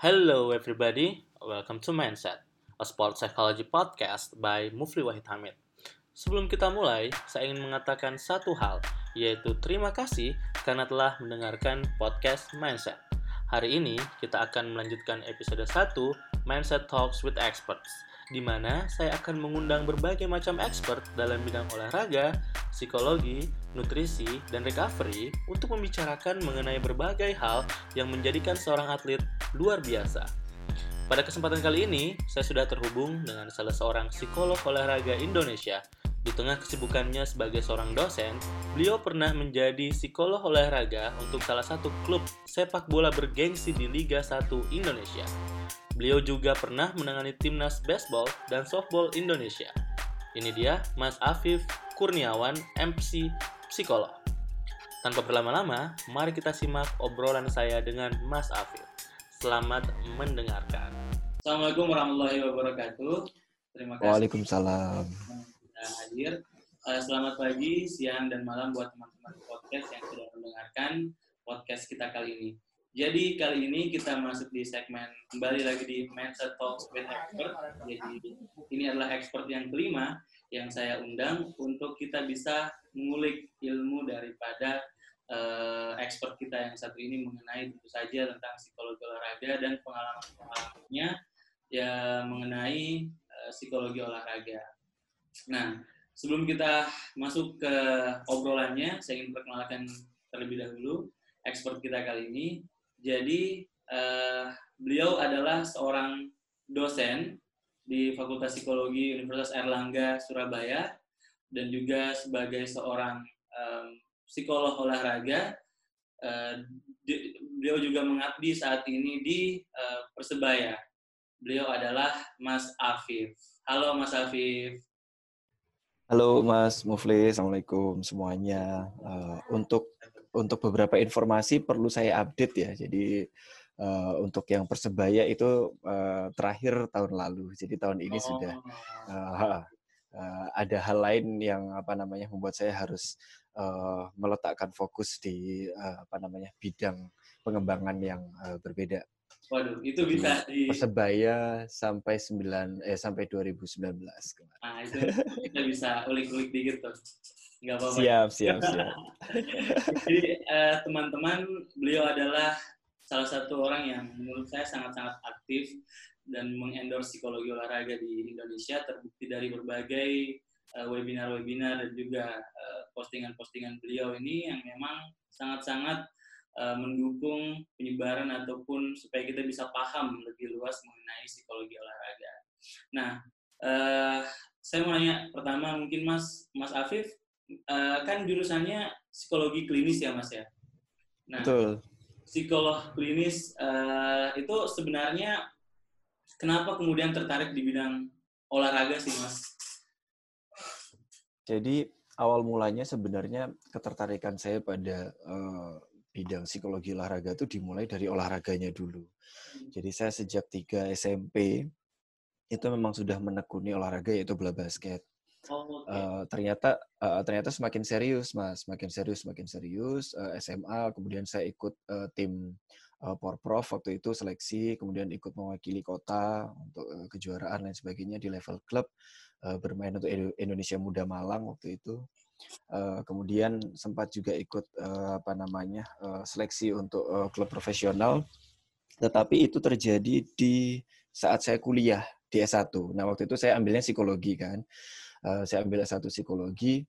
Hello everybody, welcome to Mindset, a sport psychology podcast by Mufli Wahid Hamid. Sebelum kita mulai, saya ingin mengatakan satu hal, yaitu terima kasih karena telah mendengarkan podcast Mindset. Hari ini kita akan melanjutkan episode 1 Mindset Talks with Experts, di mana saya akan mengundang berbagai macam expert dalam bidang olahraga, psikologi, nutrisi, dan recovery untuk membicarakan mengenai berbagai hal yang menjadikan seorang atlet luar biasa. Pada kesempatan kali ini, saya sudah terhubung dengan salah seorang psikolog olahraga Indonesia. Di tengah kesibukannya sebagai seorang dosen, beliau pernah menjadi psikolog olahraga untuk salah satu klub sepak bola bergengsi di Liga 1 Indonesia. Beliau juga pernah menangani timnas baseball dan softball Indonesia. Ini dia Mas Afif Kurniawan, MC Psikolog. Tanpa berlama-lama, mari kita simak obrolan saya dengan Mas Afif. Selamat mendengarkan. Assalamualaikum warahmatullahi wabarakatuh. Terima kasih. Waalaikumsalam. Sudah hadir. Eh, selamat pagi, siang, dan malam buat teman-teman podcast yang sudah mendengarkan podcast kita kali ini. Jadi kali ini kita masuk di segmen kembali lagi di Mindset Talks with Expert. Jadi ini adalah expert yang kelima yang saya undang untuk kita bisa mengulik ilmu daripada uh, expert kita yang satu ini mengenai tentu saja tentang psikologi olahraga dan pengalaman-pengalamannya ya mengenai uh, psikologi olahraga. Nah, sebelum kita masuk ke obrolannya, saya ingin perkenalkan terlebih dahulu expert kita kali ini. Jadi uh, beliau adalah seorang dosen di Fakultas Psikologi Universitas Erlangga Surabaya dan juga sebagai seorang um, psikolog olahraga. Uh, di, beliau juga mengabdi saat ini di uh, Persebaya. Beliau adalah Mas Afif. Halo Mas Afif. Halo Mas Mufli, Assalamualaikum semuanya. Uh, untuk untuk beberapa informasi perlu saya update ya. Jadi uh, untuk yang persebaya itu uh, terakhir tahun lalu. Jadi tahun ini oh. sudah uh, uh, ada hal lain yang apa namanya membuat saya harus uh, meletakkan fokus di uh, apa namanya bidang pengembangan yang uh, berbeda. Waduh, itu bisa di Persebaya sampai 9 eh sampai 2019 kemarin. Ah, itu kita bisa ulik-ulik dikit tuh. Enggak apa-apa. Siap, siap, siap. Jadi teman-teman, uh, beliau adalah salah satu orang yang menurut saya sangat-sangat aktif dan mengendorse psikologi olahraga di Indonesia terbukti dari berbagai uh, webinar-webinar dan juga uh, postingan-postingan beliau ini yang memang sangat-sangat uh, mendukung penyebaran ataupun supaya kita bisa paham lebih luas mengenai psikologi olahraga. Nah, uh, saya mau nanya pertama mungkin Mas Mas Afif uh, kan jurusannya psikologi klinis ya Mas ya. Nah, Betul psikolog klinis uh, itu sebenarnya kenapa kemudian tertarik di bidang olahraga sih mas? Jadi awal mulanya sebenarnya ketertarikan saya pada uh, bidang psikologi olahraga itu dimulai dari olahraganya dulu. Jadi saya sejak 3 SMP itu memang sudah menekuni olahraga yaitu bola basket. Oh, okay. uh, ternyata uh, ternyata semakin serius mas, semakin serius, semakin serius. Uh, SMA, kemudian saya ikut uh, tim uh, Porprov waktu itu seleksi, kemudian ikut mewakili kota untuk uh, kejuaraan dan sebagainya di level klub, uh, bermain untuk Indonesia Muda Malang waktu itu. Uh, kemudian sempat juga ikut uh, apa namanya seleksi untuk klub profesional, tetapi itu terjadi di saat saya kuliah di S1. Nah waktu itu saya ambilnya psikologi kan saya ambil S1 psikologi,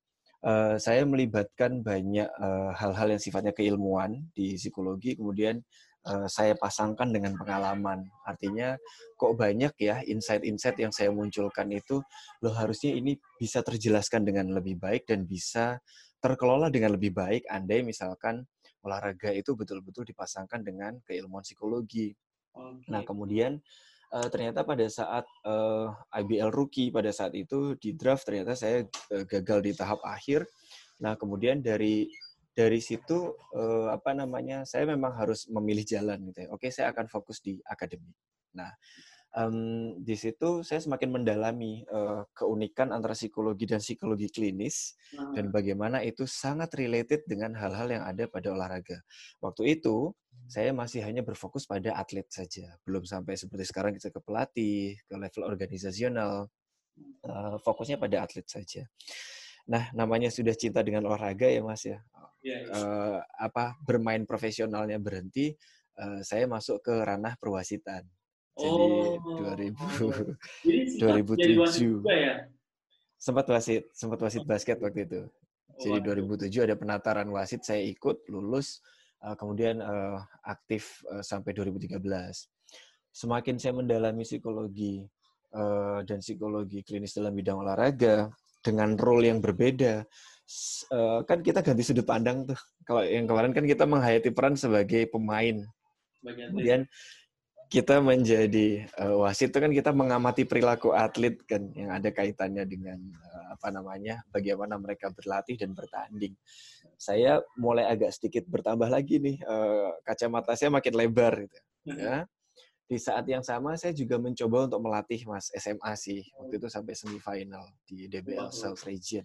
saya melibatkan banyak eh, hal-hal uh, yang sifatnya keilmuan di psikologi, kemudian uh, saya pasangkan dengan pengalaman. Artinya kok banyak ya insight-insight yang saya munculkan itu, loh harusnya ini bisa terjelaskan dengan lebih baik dan bisa terkelola dengan lebih baik andai misalkan olahraga itu betul-betul dipasangkan dengan keilmuan psikologi. Okay. Nah, kemudian uh, ternyata pada saat uh, eh, IBL rookie pada saat itu di draft ternyata saya uh, gagal di tahap akhir. Nah kemudian dari dari situ uh, apa namanya saya memang harus memilih jalan gitu ya. Oke saya akan fokus di akademik. Nah um, di situ saya semakin mendalami uh, keunikan antara psikologi dan psikologi klinis hmm. dan bagaimana itu sangat related dengan hal-hal yang ada pada olahraga. Waktu itu saya masih hanya berfokus pada atlet saja, belum sampai seperti sekarang kita ke pelatih, ke level organisasional, uh, fokusnya pada atlet saja. Nah, namanya sudah cinta dengan olahraga ya Mas ya. Yeah, yeah. Uh, apa bermain profesionalnya berhenti, uh, saya masuk ke ranah perwasitan. Jadi oh. 2000 Jadi 2007. Juga ya? Sempat wasit, sempat wasit basket waktu itu. Jadi oh, 2007 ada penataran wasit, saya ikut, lulus, uh, kemudian uh, aktif uh, sampai 2013. Semakin saya mendalami psikologi uh, dan psikologi klinis dalam bidang olahraga dengan role yang berbeda, uh, kan kita ganti sudut pandang tuh. Kalau yang kemarin kan kita menghayati peran sebagai pemain. Kemudian kita menjadi uh, wasit itu kan kita mengamati perilaku atlet kan yang ada kaitannya dengan uh, apa namanya bagaimana mereka berlatih dan bertanding. Saya mulai agak sedikit bertambah lagi nih uh, kacamata saya makin lebar gitu ya. Di saat yang sama saya juga mencoba untuk melatih Mas SMA sih waktu itu sampai semifinal di DBL South Region.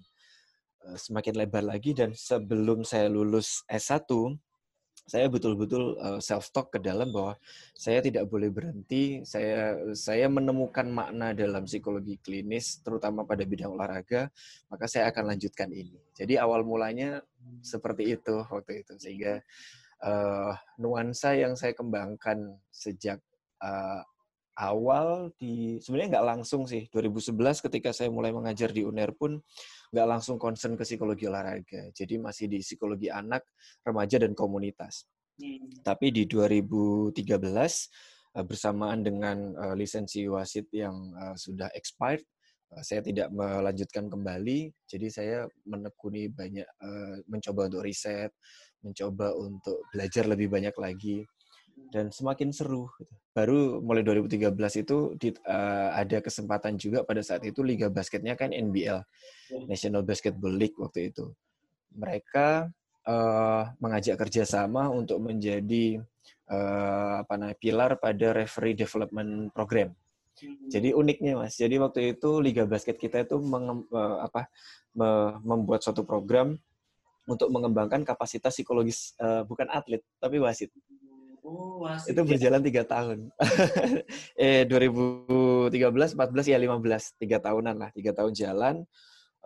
Uh, semakin lebar lagi dan sebelum saya lulus S1 saya betul-betul uh, self talk ke dalam bahwa saya tidak boleh berhenti. Saya saya menemukan makna dalam psikologi klinis terutama pada bidang olahraga, maka saya akan lanjutkan ini. Jadi awal mulanya seperti itu waktu itu sehingga uh, nuansa yang saya kembangkan sejak uh, awal di sebenarnya nggak langsung sih 2011 ketika saya mulai mengajar di UNER pun nggak langsung concern ke psikologi olahraga. Jadi masih di psikologi anak, remaja, dan komunitas. Hmm. Tapi di 2013 eh, bersamaan dengan uh, lisensi wasit yang uh, sudah expired, saya tidak melanjutkan kembali. Jadi saya menekuni banyak, mencoba untuk riset, mencoba untuk belajar lebih banyak lagi dan semakin seru. Gitu. Baru mulai 2013 itu di, uh, ada kesempatan juga pada saat itu liga basketnya kan NBL, ya. National Basketball League waktu itu. Mereka uh, mengajak kerjasama untuk menjadi uh, apa namanya pilar pada referee development program. Hmm. Jadi uniknya mas, jadi waktu itu liga basket kita itu menge, uh, apa, me, membuat suatu program untuk mengembangkan kapasitas psikologis uh, bukan atlet tapi wasit. Itu berjalan tiga tahun. eh 2013, 14 ya 15, tiga tahunan lah, tiga tahun jalan.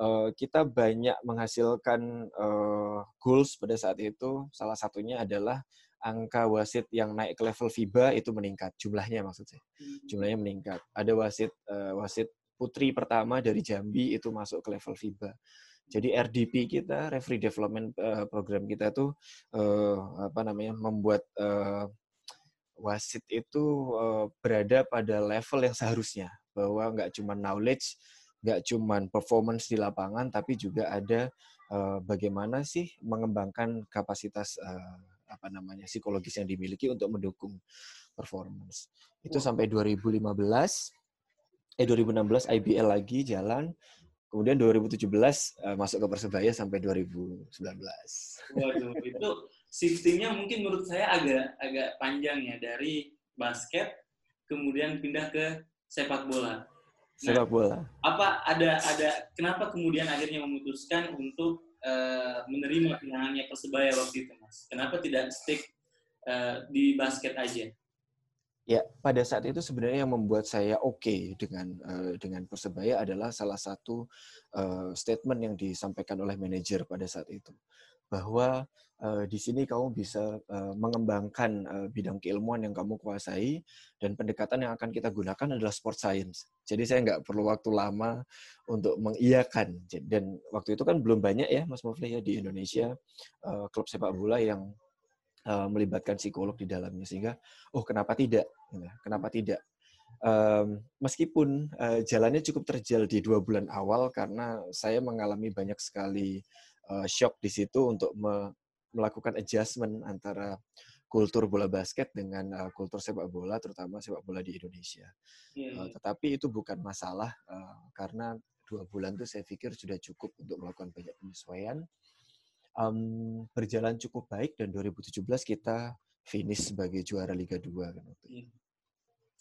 Uh, kita banyak menghasilkan uh, goals pada saat itu. Salah satunya adalah angka wasit yang naik ke level FIBA itu meningkat. Jumlahnya maksud saya. Hmm. Jumlahnya meningkat. Ada wasit uh, wasit putri pertama dari Jambi itu masuk ke level FIBA. Jadi RDP kita, Referee Development uh, Program kita tuh uh, apa namanya membuat uh, wasit itu berada pada level yang seharusnya. Bahwa nggak cuma knowledge, nggak cuma performance di lapangan, tapi juga ada bagaimana sih mengembangkan kapasitas apa namanya psikologis yang dimiliki untuk mendukung performance. Itu sampai 2015, eh 2016 IBL lagi jalan, Kemudian 2017 uh, eh, masuk ke Persebaya sampai 2019. Waduh, itu shiftingnya mungkin menurut saya agak agak panjang ya dari basket kemudian pindah ke sepak bola. Nah, sepak bola. Apa ada ada kenapa kemudian akhirnya memutuskan untuk uh, menerima pinangannya Persebaya waktu itu, Mas? Kenapa tidak stick uh, di basket aja? Ya, pada saat itu sebenarnya yang membuat saya oke okay dengan uh, dengan Persebaya adalah salah satu uh, statement yang disampaikan oleh manajer pada saat itu bahwa uh, di sini kamu bisa uh, mengembangkan uh, bidang keilmuan yang kamu kuasai dan pendekatan yang akan kita gunakan adalah sport science. Jadi saya nggak perlu waktu lama untuk mengiyakan dan waktu itu kan belum banyak ya Mas Mufli ya di Indonesia uh, klub sepak bola yang melibatkan psikolog di dalamnya sehingga oh kenapa tidak. Kenapa tidak? Um, meskipun uh, jalannya cukup terjal di dua bulan awal karena saya mengalami banyak sekali uh, shock di situ untuk me melakukan adjustment antara kultur bola basket dengan uh, kultur sepak bola terutama sepak bola di Indonesia. Yeah. uh, tetapi itu bukan masalah uh, karena dua bulan itu saya pikir sudah cukup untuk melakukan banyak penyesuaian. Um, berjalan cukup baik dan 2017 kita finish sebagai juara Liga 2 kan waktu itu. Iya.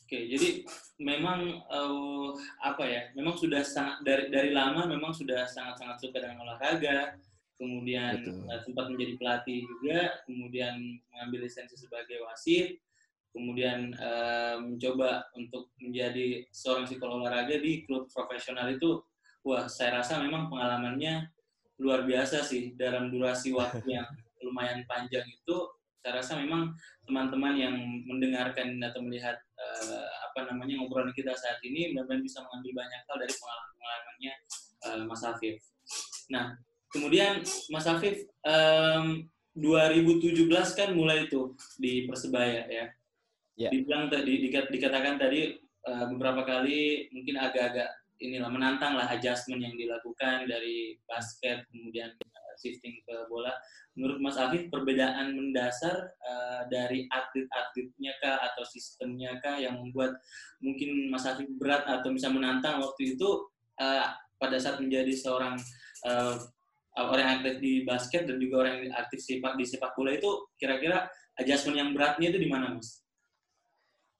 Oke, jadi memang uh, apa ya? Memang sudah sangat dari dari lama memang sudah sangat-sangat suka dengan olahraga. Kemudian uh, sempat menjadi pelatih juga, kemudian mengambil lisensi sebagai wasit, kemudian uh, mencoba untuk menjadi seorang psikolog olahraga di klub profesional itu, wah saya rasa memang pengalamannya luar biasa sih dalam durasi waktu yang lumayan panjang itu saya rasa memang teman-teman yang mendengarkan atau melihat uh, apa namanya ngobrolan kita saat ini benar-benar bisa mengambil banyak hal dari pengalaman-pengalamannya uh, Mas Afif. Nah, kemudian Mas Afif um, 2017 kan mulai itu di Persebaya ya. Yeah. Dibilang tadi dikatakan tadi uh, beberapa kali mungkin agak-agak inilah menantang lah adjustment yang dilakukan dari basket kemudian shifting ke bola. Menurut Mas Afif, perbedaan mendasar uh, dari atlet-atletnya kah atau sistemnya kah yang membuat mungkin Mas Afif berat atau bisa menantang waktu itu uh, pada saat menjadi seorang uh, orang atlet di basket dan juga orang yang aktif sepak di sepak bola itu kira-kira adjustment yang beratnya itu di mana, Mas?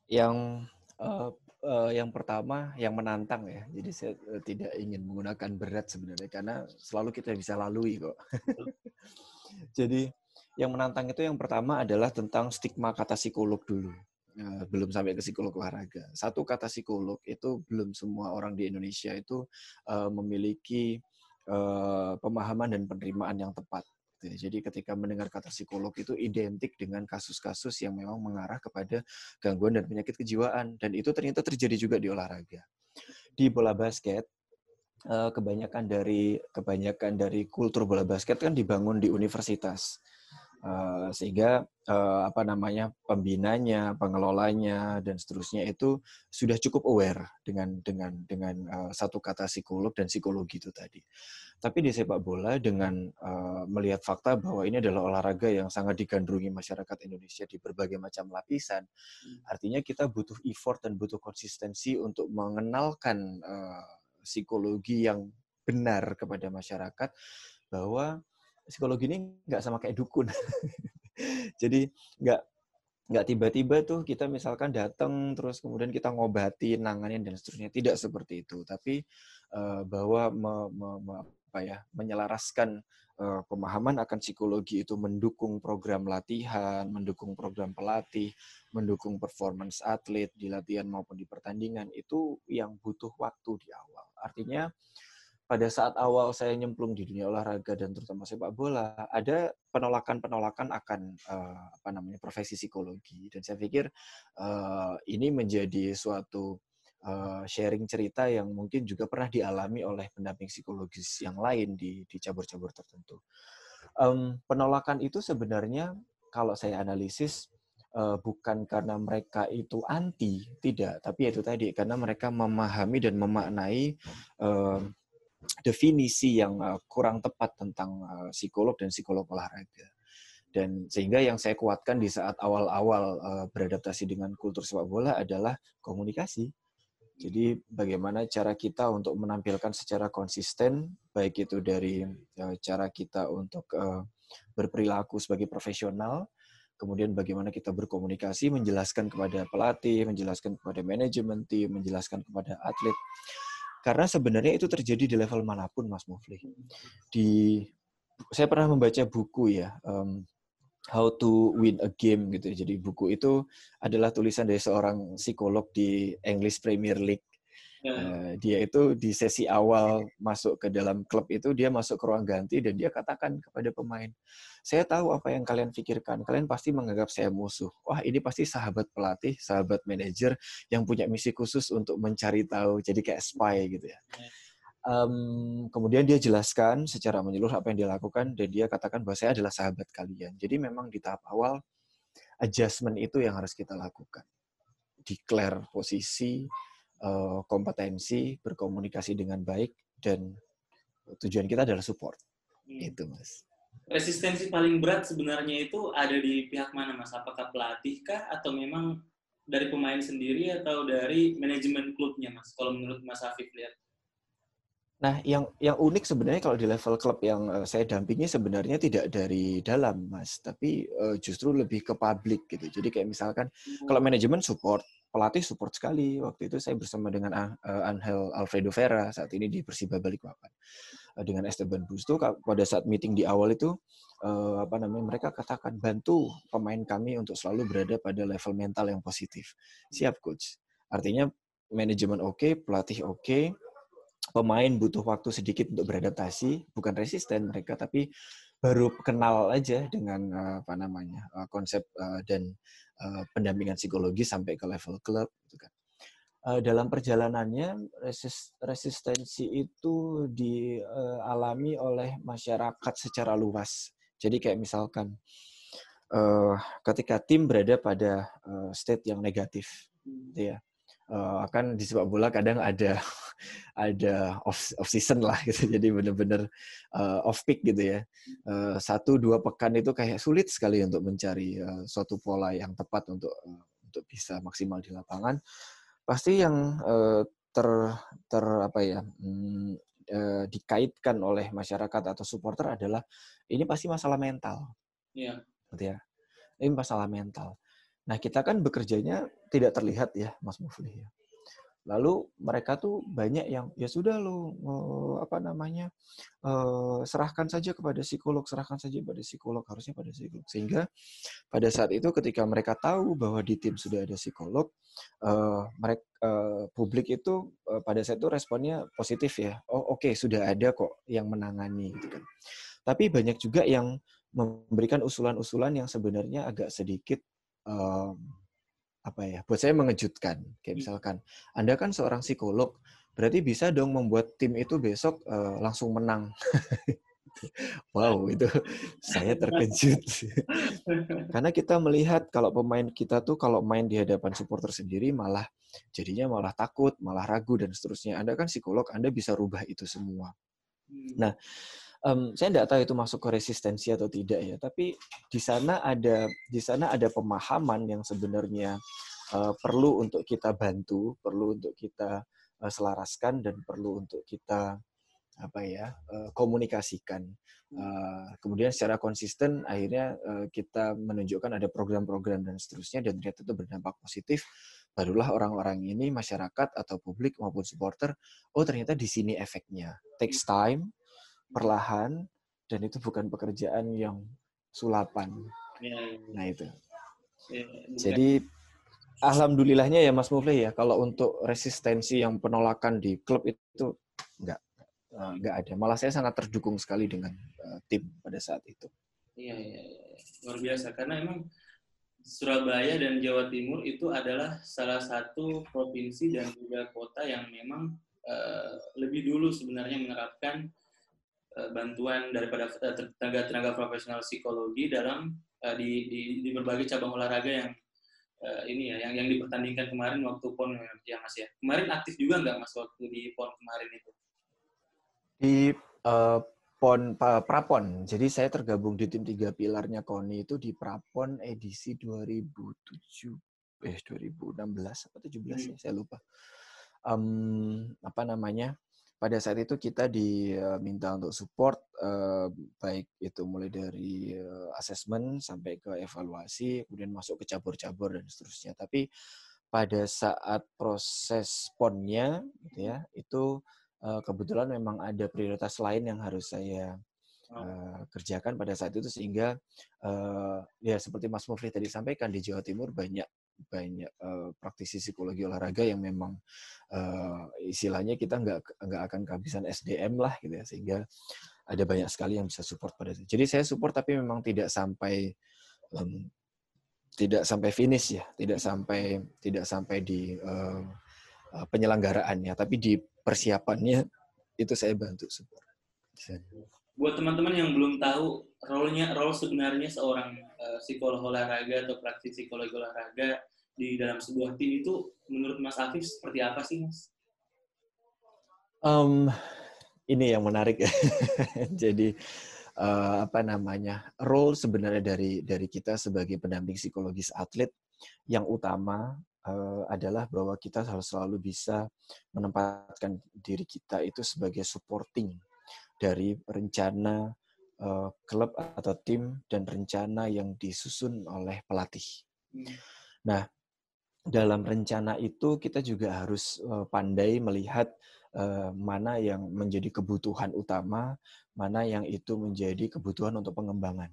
Yang uh, uh, yang pertama yang menantang ya. Jadi saya uh, tidak ingin menggunakan berat sebenarnya karena selalu kita bisa lalui kok. Jadi yang menantang itu yang pertama adalah tentang stigma kata psikolog dulu. Uh, belum sampai ke psikolog olahraga. Satu kata psikolog itu belum semua orang di Indonesia itu uh, memiliki uh, pemahaman dan penerimaan yang tepat. Gitu ya. Jadi ketika mendengar kata psikolog itu identik dengan kasus-kasus yang memang mengarah kepada gangguan dan penyakit kejiwaan dan itu ternyata terjadi juga di olahraga. Di bola basket eh, kebanyakan dari kebanyakan dari kultur bola basket kan dibangun di universitas. Uh, sehingga uh, apa namanya pembinanya, pengelolanya dan seterusnya itu sudah cukup aware dengan dengan dengan uh, satu kata psikolog dan psikologi itu tadi. Tapi di sepak bola dengan uh, melihat fakta bahwa ini adalah olahraga yang sangat digandrungi masyarakat Indonesia di berbagai macam lapisan, hmm. artinya kita butuh effort dan butuh konsistensi untuk mengenalkan uh, psikologi yang benar kepada masyarakat bahwa psikologi ini nggak sama kayak dukun. Jadi nggak nggak tiba-tiba tuh kita misalkan datang terus kemudian kita ngobati, nanganin dan seterusnya tidak seperti itu. Tapi uh, bahwa me, me, me, apa ya menyelaraskan uh, pemahaman akan psikologi itu mendukung program latihan, mendukung program pelatih, mendukung performance atlet di latihan maupun di pertandingan itu yang butuh waktu di awal. Artinya pada saat awal saya nyemplung di dunia olahraga dan terutama sepak bola, ada penolakan-penolakan akan uh, apa namanya profesi psikologi dan saya pikir uh, ini menjadi suatu uh, sharing cerita yang mungkin juga pernah dialami oleh pendamping psikologis yang lain di di cabur-cabur tertentu. Um, penolakan itu sebenarnya kalau saya analisis uh, bukan karena mereka itu anti, tidak, tapi itu tadi karena mereka memahami dan memaknai uh, definisi yang uh, kurang tepat tentang uh, psikolog dan psikolog olahraga. Dan sehingga yang saya kuatkan di saat awal-awal uh, beradaptasi dengan kultur sepak bola adalah komunikasi. Jadi bagaimana cara kita untuk menampilkan secara konsisten, baik itu dari cara kita untuk berperilaku sebagai profesional, kemudian bagaimana kita berkomunikasi, menjelaskan kepada pelatih, menjelaskan kepada manajemen tim, menjelaskan kepada atlet, karena sebenarnya itu terjadi di level mana pun, Mas Mufli. Di saya pernah membaca buku ya, um, How to Win a Game gitu. Ya. Jadi buku itu adalah tulisan dari seorang psikolog di English Premier League Uh, dia itu di sesi awal masuk ke dalam klub itu dia masuk ke ruang ganti dan dia katakan kepada pemain, saya tahu apa yang kalian pikirkan. Kalian pasti menganggap saya musuh. Wah ini pasti sahabat pelatih, sahabat manajer yang punya misi khusus untuk mencari tahu. Jadi kayak spy gitu ya. Um, kemudian dia jelaskan secara menyeluruh apa yang dia lakukan dan dia katakan bahwa saya adalah sahabat kalian. Jadi memang di tahap awal adjustment itu yang harus kita lakukan. Declare posisi, uh, kompetensi, berkomunikasi dengan baik, dan tujuan kita adalah support. Hmm. Itu, Mas. Resistensi paling berat sebenarnya itu ada di pihak mana, Mas? Apakah pelatih kah atau memang dari pemain sendiri atau dari manajemen klubnya, Mas? Kalau menurut Mas Afif lihat. Nah, yang yang unik sebenarnya kalau di level klub yang uh, saya dampingi sebenarnya tidak dari dalam, Mas, tapi uh, justru lebih ke publik gitu. Jadi kayak misalkan hmm. kalau manajemen support, pelatih support sekali. Waktu itu saya bersama dengan uh, Angel Alfredo Vera saat ini di Persiba Balikpapan. Uh, dengan Esteban Busto pada saat meeting di awal itu uh, apa namanya mereka katakan bantu pemain kami untuk selalu berada pada level mental yang positif. Siap coach. Artinya manajemen oke, okay, pelatih oke, okay, pemain butuh waktu sedikit untuk beradaptasi, bukan resisten mereka tapi baru kenal aja dengan uh, apa namanya uh, konsep uh, dan pendampingan psikologi sampai ke level klub gitu kan. Dalam perjalanannya resist, resistensi itu dialami oleh masyarakat secara luas. Jadi kayak misalkan ketika tim berada pada state yang negatif, gitu ya, akan di sepak bola kadang ada ada off off season lah gitu. Jadi benar-benar uh, off peak gitu ya. Uh, satu dua pekan itu kayak sulit sekali untuk mencari uh, suatu pola yang tepat untuk uh, untuk bisa maksimal di lapangan. Pasti yang uh, ter ter apa ya hmm, uh, dikaitkan oleh masyarakat atau supporter adalah ini pasti masalah mental. Yeah. gitu ya. Ini masalah mental. Nah, kita kan bekerjanya tidak terlihat ya, Mas Mufli ya. Lalu mereka tuh banyak yang ya sudah lo apa namanya uh, serahkan saja kepada psikolog, serahkan saja pada psikolog harusnya pada psikolog. Sehingga pada saat itu ketika mereka tahu bahwa di tim sudah ada psikolog, eh, mereka eh, publik itu pada saat itu responnya positif ya. Oh oke okay, sudah ada kok yang menangani gitu kan. Tapi banyak juga yang memberikan usulan-usulan yang sebenarnya agak sedikit apa ya buat saya mengejutkan. Kayak hmm. misalkan anda kan seorang psikolog berarti bisa dong membuat tim itu besok uh, langsung menang. Wow itu saya terkejut. Karena kita melihat kalau pemain kita tuh kalau main di hadapan supporter sendiri malah jadinya malah takut malah ragu dan seterusnya. Anda kan psikolog anda bisa rubah itu semua. Hmm. nah um, saya tidak tahu itu masuk ke resistensi atau tidak ya, tapi di sana ada di sana ada pemahaman yang sebenarnya uh, perlu untuk kita bantu, perlu untuk kita uh, selaraskan dan perlu untuk kita apa ya uh, komunikasikan. Uh, kemudian secara konsisten akhirnya uh, kita menunjukkan ada program-program dan seterusnya dan ternyata itu berdampak positif. Barulah orang-orang ini masyarakat atau publik maupun supporter, oh ternyata di sini efeknya. Takes time, perlahan dan itu bukan pekerjaan yang sulapan. Ya, ya. Nah itu. Ya, Jadi alhamdulillahnya ya Mas Mufli ya kalau untuk resistensi yang penolakan di klub itu enggak enggak ada. Malah saya sangat terdukung sekali dengan uh, tim pada saat itu. Iya, iya, iya. Luar biasa karena emang Surabaya dan Jawa Timur itu adalah salah satu provinsi dan juga kota yang memang uh, lebih dulu sebenarnya menerapkan Eh, bantuan daripada eh, tenaga-tenaga profesional psikologi dalam uh, di, di, di berbagai cabang olahraga yang ini ya yang yang dipertandingkan kemarin waktu pon ya mas ya. Kemarin aktif juga nggak mas waktu di pon kemarin itu? Di uh, pon prapon. Jadi saya tergabung di tim tiga pilarnya koni itu di prapon edisi 2007 eh 2016 atau 17 hmm. ya saya lupa. Um, apa namanya pada saat itu kita diminta untuk support uh, baik itu mulai dari uh, assessment sampai ke evaluasi kemudian masuk ke cabur-cabur dan seterusnya. Tapi pada saat proses ponnya gitu ya itu kebetulan memang ada prioritas lain yang harus saya uh, kerjakan pada saat itu sehingga uh, ya seperti Mas Mufli tadi sampaikan di Jawa Timur banyak banyak uh, praktisi psikologi olahraga yang memang uh, istilahnya kita nggak nggak akan kehabisan SDM lah gitu ya sehingga ada banyak sekali yang bisa support pada itu. Jadi saya support tapi memang tidak sampai um, tidak sampai finish ya, tidak sampai tidak sampai di uh, penyelenggaraannya, tapi di persiapannya itu saya bantu support. Buat teman-teman yang belum tahu role-nya role sebenarnya seorang uh, psikolog olahraga atau praktisi psikologi olahraga di dalam sebuah tim itu menurut Mas Afif seperti apa sih Mas? Um, ini yang menarik ya. Jadi uh, apa namanya role sebenarnya dari dari kita sebagai pendamping psikologis atlet yang utama uh, adalah bahwa kita harus selalu bisa menempatkan diri kita itu sebagai supporting dari rencana uh, klub atau tim dan rencana yang disusun oleh pelatih. Hmm. Nah, dalam rencana itu kita juga harus uh, pandai melihat uh, mana yang menjadi kebutuhan utama, mana yang itu menjadi kebutuhan untuk pengembangan.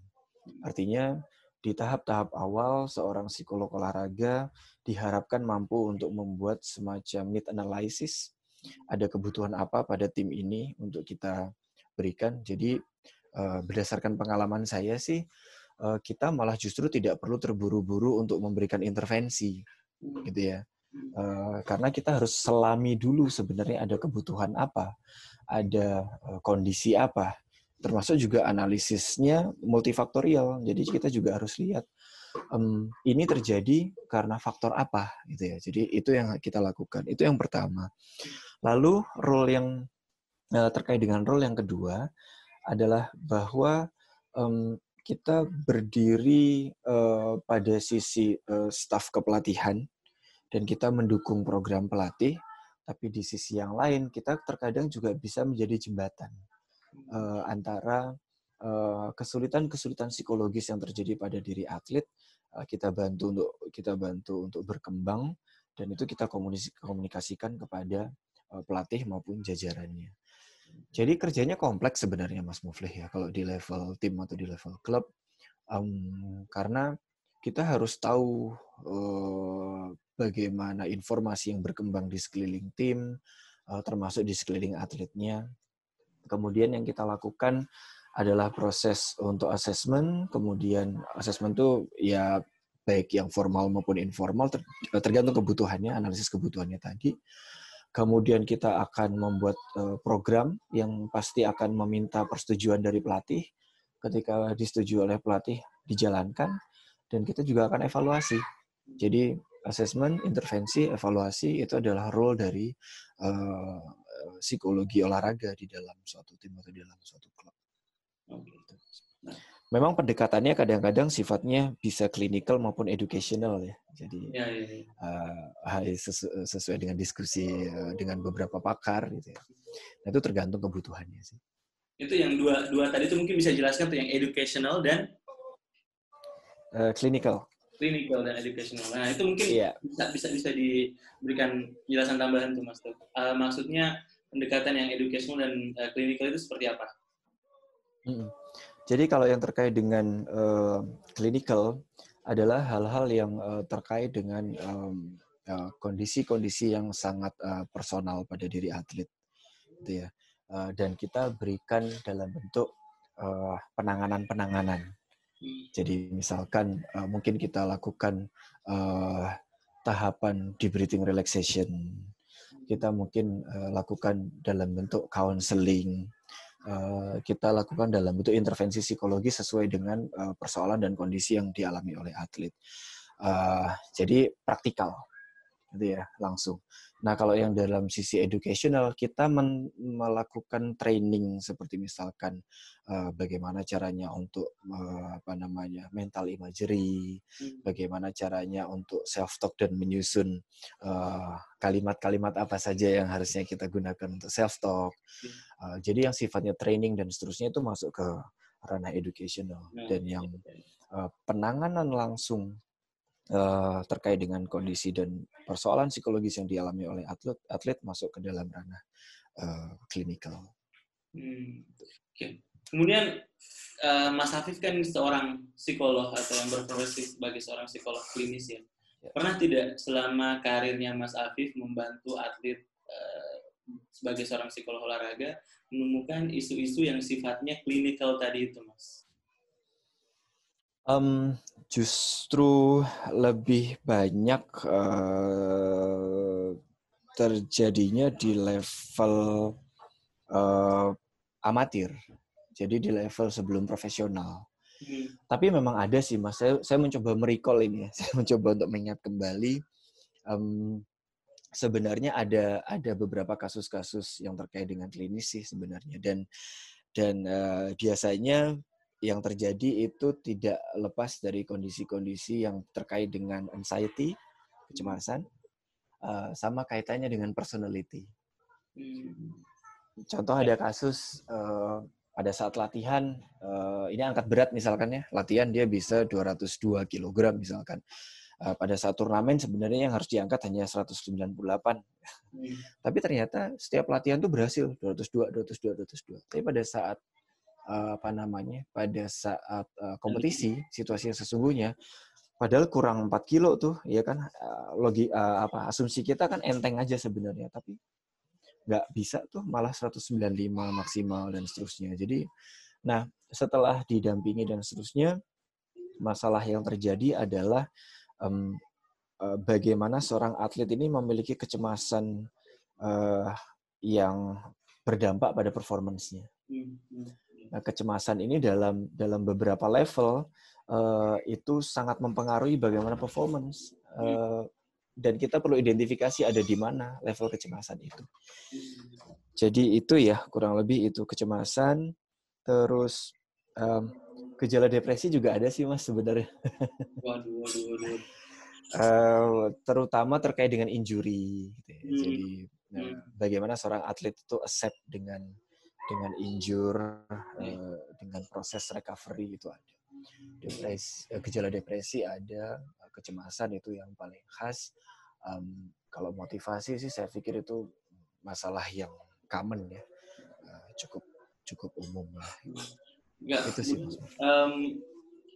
Artinya di tahap-tahap awal seorang psikolog olahraga diharapkan mampu untuk membuat semacam need analysis ada kebutuhan apa pada tim ini untuk kita berikan. Jadi uh, berdasarkan pengalaman saya sih uh, kita malah justru tidak perlu terburu-buru untuk memberikan intervensi gitu ya. Uh, karena kita harus selami dulu sebenarnya ada kebutuhan apa, ada kondisi apa, termasuk juga analisisnya multifaktorial. Jadi kita juga harus lihat um, ini terjadi karena faktor apa gitu ya. Jadi itu yang kita lakukan. Itu yang pertama. Lalu role yang uh, terkait dengan role yang kedua adalah bahwa um, kita berdiri uh, pada sisi uh, staf kepelatihan dan kita mendukung program pelatih, tapi di sisi yang lain kita terkadang juga bisa menjadi jembatan uh, antara kesulitan-kesulitan psikologis yang terjadi pada diri atlet kita bantu untuk kita bantu untuk berkembang dan itu kita komunikasikan kepada pelatih maupun jajarannya. Jadi kerjanya kompleks sebenarnya Mas Muflih ya kalau di level tim atau di level klub um, karena kita harus tahu uh, bagaimana informasi yang berkembang di sekeliling tim, uh, termasuk di sekeliling atletnya. Kemudian yang kita lakukan adalah proses untuk assessment, kemudian assessment itu ya baik yang formal maupun informal tergantung kebutuhannya, analisis kebutuhannya tadi. Kemudian kita akan membuat uh, program yang pasti akan meminta persetujuan dari pelatih. Ketika disetujui oleh pelatih, dijalankan dan kita juga akan evaluasi. Jadi assessment, intervensi, evaluasi itu adalah role dari uh, psikologi olahraga di dalam suatu tim atau di dalam suatu klub. Oh, gitu. Memang pendekatannya kadang-kadang sifatnya bisa klinikal maupun educational ya. Jadi ya, ya, ya. Uh, sesu sesuai dengan diskusi uh, dengan beberapa pakar gitu ya. Nah, itu tergantung kebutuhannya sih. Itu yang dua dua tadi itu mungkin bisa jelaskan tuh yang educational dan uh, clinical clinical dan educational. Nah, itu mungkin yeah. bisa bisa bisa diberikan jelasan tambahan tuh Mas. Uh, maksudnya pendekatan yang educational dan uh, clinical itu seperti apa? Hmm. Jadi kalau yang terkait dengan uh, adalah hal-hal yang uh, terkait dengan kondisi-kondisi uh, yang sangat uh, personal pada diri atlet, gitu ya. Uh, dan kita berikan dalam bentuk penanganan-penanganan. Jadi misalkan uh, mungkin kita lakukan uh, tahapan debriefing relaxation, kita mungkin uh, lakukan dalam bentuk counseling, uh, kita lakukan dalam bentuk intervensi psikologi sesuai dengan uh, persoalan dan kondisi yang dialami oleh atlet. Uh, jadi praktikal, gitu ya langsung. Nah, kalau yang dalam sisi educational, kita melakukan training seperti misalkan uh, bagaimana caranya untuk uh, apa namanya mental imagery, hmm. bagaimana caranya untuk self talk dan menyusun kalimat-kalimat uh, apa saja yang harusnya kita gunakan untuk self talk. Uh, jadi yang sifatnya training dan seterusnya itu masuk ke ranah educational nah, dan yang uh, penanganan langsung uh, terkait dengan kondisi dan persoalan psikologis yang dialami oleh atlet atlet masuk ke dalam ranah uh, klinikal. Hmm. Okay. Kemudian uh, Mas Hafif kan seorang psikolog atau yang berprofesi sebagai seorang psikolog klinis ya. ya. Pernah tidak selama karirnya Mas Hafif membantu atlet uh, sebagai seorang psikolog olahraga menemukan isu-isu yang sifatnya klinikal tadi itu, Mas? Um, justru lebih banyak uh, terjadinya di level uh, amatir. Jadi di level sebelum profesional. Hmm. Tapi memang ada sih mas. Saya, saya mencoba merecall ini ya. Saya mencoba untuk mengingat kembali. Um, sebenarnya ada ada beberapa kasus-kasus yang terkait dengan klinis sih sebenarnya dan dan uh, biasanya yang terjadi itu tidak lepas dari kondisi-kondisi yang terkait dengan anxiety, kecemasan, uh, sama kaitannya dengan personality. Hmm. Contoh ada kasus uh, pada saat latihan, uh, ini angkat berat misalkan ya, latihan dia bisa 202 kg misalkan. uh, pada saat turnamen sebenarnya yang harus diangkat hanya 198. Hmm. Tapi ternyata setiap latihan tuh berhasil 202, 202, 202. Tapi pada saat apa namanya? Pada saat uh, kompetisi, situasi yang sesungguhnya padahal kurang 4 kilo tuh, ya kan uh, logi apa asumsi kita kan enteng aja sebenarnya, tapi nggak bisa tuh malah 195 maksimal dan seterusnya. Jadi nah, setelah didampingi dan seterusnya masalah yang terjadi adalah um, uh, bagaimana seorang atlet ini memiliki kecemasan uh, yang berdampak pada performancenya. Hmm, hmm. Nah, kecemasan ini dalam dalam beberapa level uh, itu sangat mempengaruhi bagaimana performance uh, dan kita perlu identifikasi ada di mana level kecemasan itu. Jadi itu ya kurang lebih itu kecemasan, terus um, gejala depresi juga ada sih mas sebenarnya. Waduh, waduh, waduh. uh, terutama terkait dengan injury. Gitu ya. hmm. Jadi nah, hmm. bagaimana seorang atlet itu accept dengan dengan injure, uh, dengan proses recovery itu ada. Depresi, uh, gejala depresi ada, kecemasan itu yang paling khas. Um, kalau motivasi sih saya pikir itu masalah yang common ya, uh, cukup cukup umum lah. Enggak. Itu sih. Um,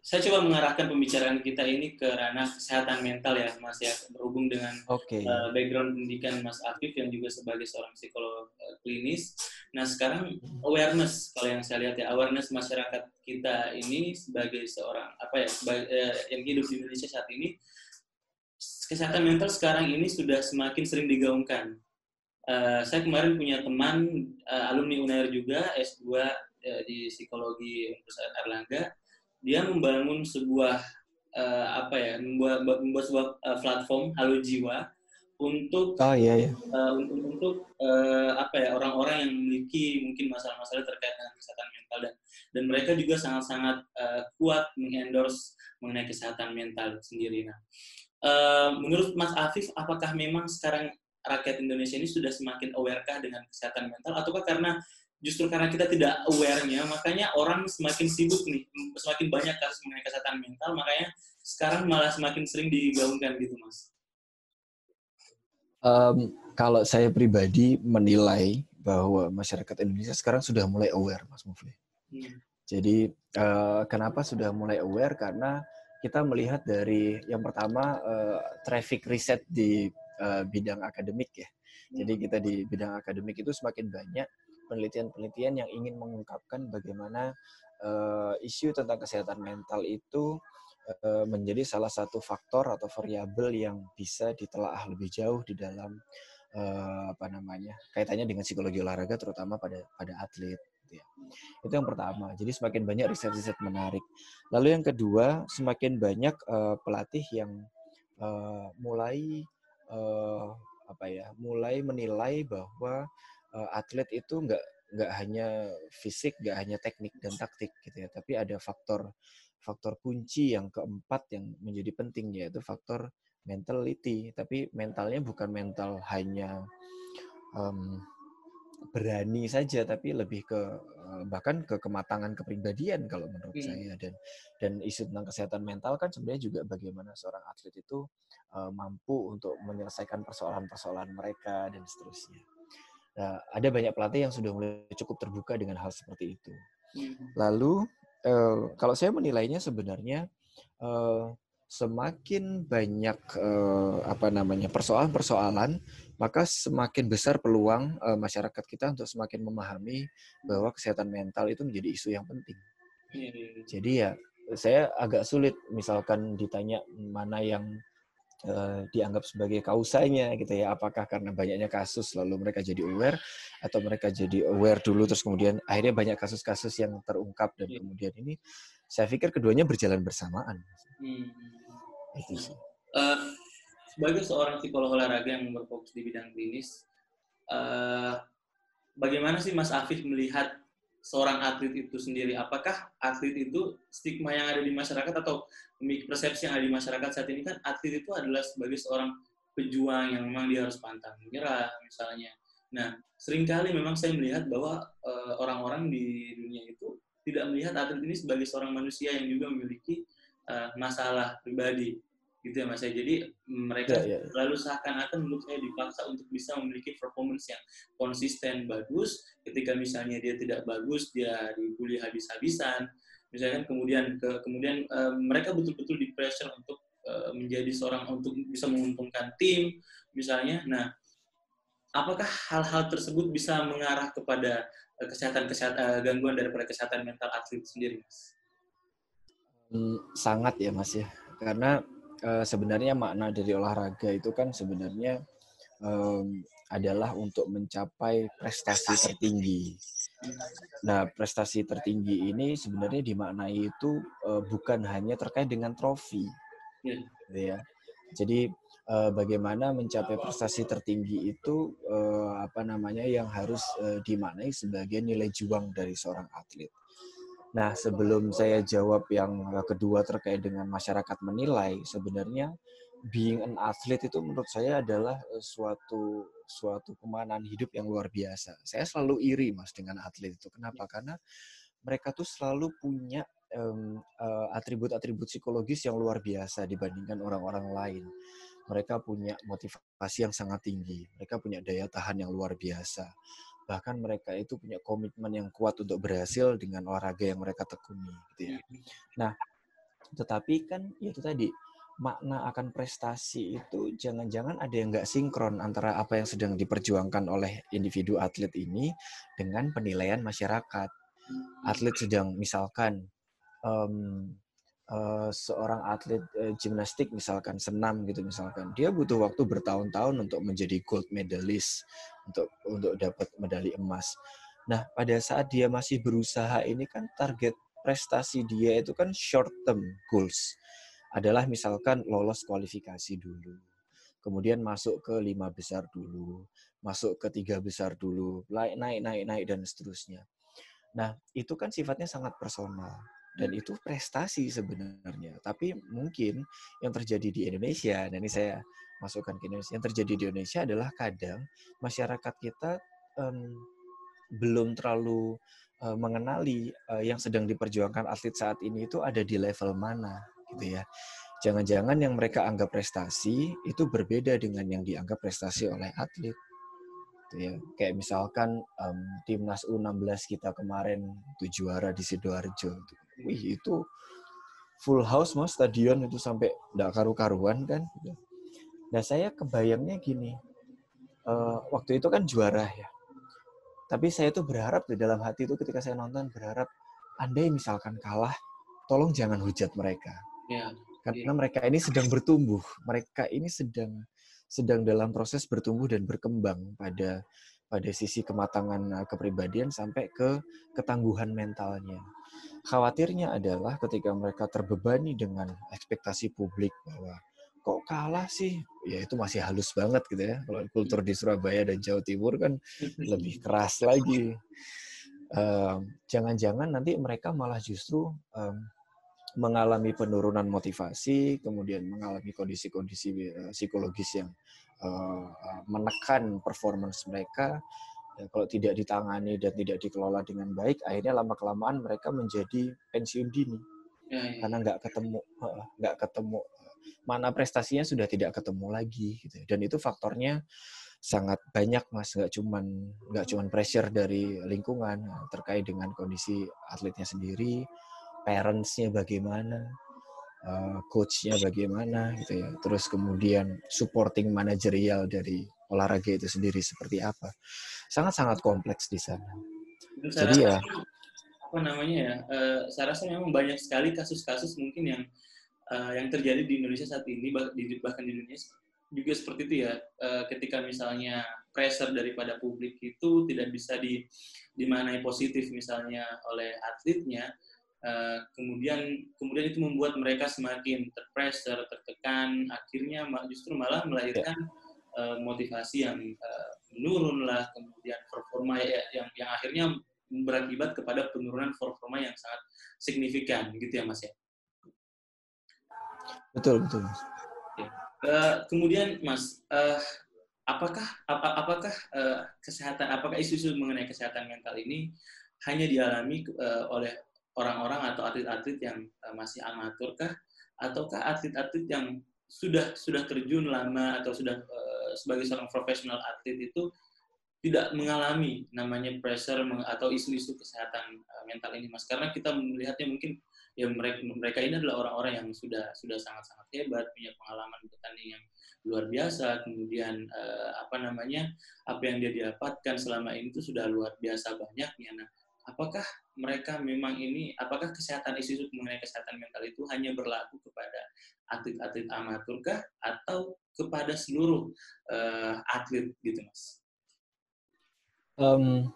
saya coba mengarahkan pembicaraan kita ini ke ranah kesehatan mental ya, Mas ya, berhubung dengan okay. uh, background pendidikan Mas Afif yang juga sebagai seorang psikolog uh, klinis. Nah sekarang awareness, kalau yang saya lihat ya, awareness masyarakat kita ini sebagai seorang apa ya, sebagai, uh, yang hidup di Indonesia saat ini, kesehatan mental sekarang ini sudah semakin sering digaungkan. Uh, saya kemarin punya teman uh, alumni UNAIR juga S2 Ya, di psikologi Universitas Erlangga dia membangun sebuah uh, apa ya membuat membuat sebuah uh, platform Halo Jiwa untuk oh, iya, iya. Uh, untuk untuk uh, apa ya orang-orang yang memiliki mungkin masalah-masalah terkait dengan kesehatan mental dan dan mereka juga sangat-sangat uh, kuat mengendorse mengenai kesehatan mental sendiri. Nah, uh, menurut Mas Afif, apakah memang sekarang rakyat Indonesia ini sudah semakin awarekah dengan kesehatan mental, ataukah karena justru karena kita tidak aware-nya, makanya orang semakin sibuk nih, semakin banyak kasus mengenai kesehatan mental, makanya sekarang malah semakin sering digaungkan gitu, Mas. Um, kalau saya pribadi menilai bahwa masyarakat Indonesia sekarang sudah mulai aware, Mas Mufli. Hmm. Jadi uh, kenapa sudah mulai aware? Karena kita melihat dari yang pertama uh, traffic riset di uh, bidang akademik ya. Jadi kita di bidang akademik itu semakin banyak penelitian-penelitian yang ingin mengungkapkan bagaimana uh, isu tentang kesehatan mental itu uh, menjadi salah satu faktor atau variabel yang bisa ditelaah lebih jauh di dalam uh, apa namanya kaitannya dengan psikologi olahraga terutama pada pada atlet gitu ya. Itu yang pertama. Jadi semakin banyak riset-riset menarik. Lalu yang kedua, semakin banyak uh, pelatih yang uh, mulai uh, apa ya, mulai menilai bahwa uh, atlet itu nggak nggak hanya fisik, nggak hanya teknik dan taktik gitu ya, tapi ada faktor faktor kunci yang keempat yang menjadi penting yaitu faktor mentality. Tapi mentalnya bukan mental hanya um, berani saja, tapi lebih ke bahkan ke kematangan kepribadian kalau menurut hmm. saya dan dan isu tentang kesehatan mental kan sebenarnya juga bagaimana seorang atlet itu uh, mampu untuk menyelesaikan persoalan-persoalan mereka dan seterusnya. Nah, ada banyak pelatih yang sudah mulai cukup terbuka dengan hal seperti itu. Hmm. Lalu, uh, kalau saya menilainya sebenarnya uh, semakin banyak uh, apa namanya persoalan-persoalan, maka semakin besar peluang uh, masyarakat kita untuk semakin memahami bahwa kesehatan mental itu menjadi isu yang penting. Iya. Jadi ya, saya agak sulit misalkan ditanya mana yang uh, dianggap sebagai kausanya gitu ya apakah karena banyaknya kasus lalu mereka jadi aware atau mereka jadi aware dulu terus kemudian akhirnya banyak kasus-kasus yang terungkap dan yeah. kemudian ini saya pikir keduanya berjalan bersamaan hmm. itu sih uh, sebagai seorang psikolog olahraga yang berfokus di bidang klinis uh, bagaimana sih Mas Afif melihat seorang atlet itu sendiri? Apakah atlet itu stigma yang ada di masyarakat atau persepsi yang ada di masyarakat saat ini kan atlet itu adalah sebagai seorang pejuang yang memang dia harus pantang menyerah misalnya. Nah, sering kali memang saya melihat bahwa uh, orang-orang di dunia itu tidak melihat atlet ini sebagai seorang manusia yang juga memiliki uh, masalah pribadi. Gitu ya mas ya. Jadi mereka yeah, yeah. lalu seakan-akan menurut saya dipaksa untuk bisa memiliki performance yang konsisten bagus. Ketika misalnya dia tidak bagus dia dibully habis-habisan. Misalkan kemudian ke kemudian uh, mereka betul-betul di pressure untuk uh, menjadi seorang untuk bisa menguntungkan tim misalnya. Nah apakah hal-hal tersebut bisa mengarah kepada uh, kesehatan kesehatan uh, gangguan daripada kesehatan mental atlet sendiri mas? Hmm, sangat ya mas ya. Karena uh, sebenarnya makna dari olahraga itu kan sebenarnya um, adalah untuk mencapai prestasi tertinggi. Nah, prestasi tertinggi ini sebenarnya dimaknai itu uh, bukan hanya terkait dengan trofi. Gitu ya. Jadi uh, bagaimana mencapai prestasi tertinggi itu uh, apa namanya yang harus uh, dimaknai sebagai nilai juang dari seorang atlet. Nah, sebelum saya jawab yang kedua terkait dengan masyarakat menilai, sebenarnya being an athlete itu menurut saya adalah eh, suatu suatu kemanan hidup yang luar biasa. Saya selalu iri mas dengan atlet itu. Kenapa? Karena mereka tuh selalu punya atribut-atribut um, uh, psikologis yang luar biasa dibandingkan orang-orang lain. Mereka punya motivasi yang sangat tinggi. Mereka punya daya tahan yang luar biasa bahkan mereka itu punya komitmen yang kuat untuk berhasil dengan olahraga yang mereka tekuni gitu ya. Hmm. Nah, tetapi kan ya itu tadi makna akan prestasi itu jangan-jangan ada yang nggak sinkron antara apa yang sedang diperjuangkan oleh individu atlet ini dengan penilaian masyarakat. Atlet sedang misalkan um, uh, seorang atlet uh, gimnastik misalkan senam gitu misalkan dia butuh waktu bertahun-tahun untuk menjadi gold medalist untuk untuk dapat medali emas. Nah, pada saat dia masih berusaha ini kan target prestasi dia itu kan short term goals. Adalah misalkan lolos kualifikasi dulu. Kemudian masuk ke lima besar dulu, masuk ke tiga besar dulu, naik naik naik naik dan seterusnya. Nah, itu kan sifatnya sangat personal dan itu prestasi sebenarnya. Tapi mungkin yang terjadi di Indonesia, dan ini saya masukkan ke Indonesia. Yang terjadi di Indonesia adalah kadang masyarakat kita um, belum terlalu uh, mengenali uh, yang sedang diperjuangkan atlet saat ini itu ada di level mana, gitu ya. Jangan-jangan yang mereka anggap prestasi itu berbeda dengan yang dianggap prestasi oleh atlet. Gitu ya. Kayak misalkan um, timnas U16 kita kemarin tuh juara di sidoarjo. Wih itu full house mas stadion itu sampai tidak karu-karuan kan. Gitu Nah saya kebayangnya gini, uh, waktu itu kan juara ya. Tapi saya tuh berharap di dalam hati itu ketika saya nonton berharap, andai misalkan kalah, tolong jangan hujat mereka. Ya, Karena ya. mereka ini sedang bertumbuh, mereka ini sedang sedang dalam proses bertumbuh dan berkembang pada pada sisi kematangan eh, kepribadian sampai ke ketangguhan mentalnya. Khawatirnya adalah ketika mereka terbebani dengan ekspektasi publik bahwa kok kalah sih? Ya itu masih halus banget gitu ya. Kalau kultur di Surabaya dan Jawa Timur kan lebih keras lagi. Jangan-jangan um, nanti mereka malah justru um, mengalami penurunan motivasi, kemudian mengalami kondisi-kondisi uh, psikologis yang uh, menekan performance mereka. Ya, kalau tidak ditangani dan tidak dikelola dengan baik, akhirnya lama kelamaan mereka menjadi pensiun dini ya, ya. karena nggak ketemu nggak ketemu mana prestasinya sudah tidak ketemu lagi gitu. Dan itu faktornya sangat banyak mas nggak cuman nggak cuman pressure dari lingkungan terkait dengan kondisi atletnya sendiri parentsnya bagaimana uh, coachnya bagaimana gitu ya. Terus kemudian supporting manajerial dari olahraga itu sendiri seperti apa. Sangat sangat kompleks di sana. Jadi ya. apa namanya ya uh, saya rasa memang banyak sekali kasus-kasus mungkin yang uh, yang terjadi di Indonesia saat ini bahkan di Indonesia juga seperti itu ya. Uh, ketika misalnya pressure daripada publik itu tidak bisa di dimanai positif misalnya oleh atletnya uh, kemudian kemudian itu membuat mereka semakin terpressure tertekan. Akhirnya justru malah melahirkan uh, motivasi yang uh, menurun lah. Kemudian performa ya, yang yang akhirnya berakibat kepada penurunan performa yang sangat signifikan. Gitu ya mas ya? Betul, betul. Uh, kemudian Mas, uh, apakah ap apakah uh, kesehatan apakah isu-isu mengenai kesehatan mental ini hanya dialami uh, oleh orang-orang atau atlet-atlet yang uh, masih amatur kah? Ataukah atlet-atlet yang sudah sudah terjun lama atau sudah uh, sebagai seorang profesional atlet itu tidak mengalami namanya pressure atau isu-isu kesehatan uh, mental ini mas? Karena kita melihatnya mungkin ya mereka mereka ini adalah orang-orang yang sudah sudah sangat-sangat hebat punya pengalaman bertanding yang luar biasa kemudian uh, apa namanya apa yang dia dapatkan selama ini itu sudah luar biasa banyaknya. Nah apakah mereka memang ini apakah kesehatan isu-isu mengenai kesehatan mental itu hanya berlaku kepada atlet-atlet amaturkah atau kepada seluruh uh, atlet gitu mas Um,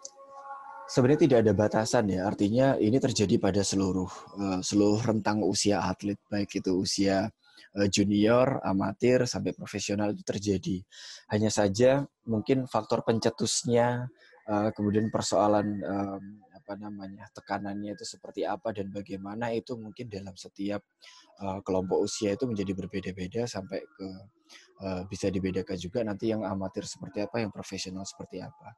sebenarnya tidak ada batasan ya. Artinya ini terjadi pada seluruh uh, seluruh rentang usia atlet, baik itu usia uh, junior, amatir sampai profesional itu terjadi. Hanya saja mungkin faktor pencetusnya, kemudian persoalan apa namanya tekanannya itu seperti apa dan bagaimana itu mungkin dalam setiap uh, kelompok usia itu menjadi berbeda-beda sampai ke uh, bisa dibedakan juga nanti yang amatir seperti apa, yang profesional seperti apa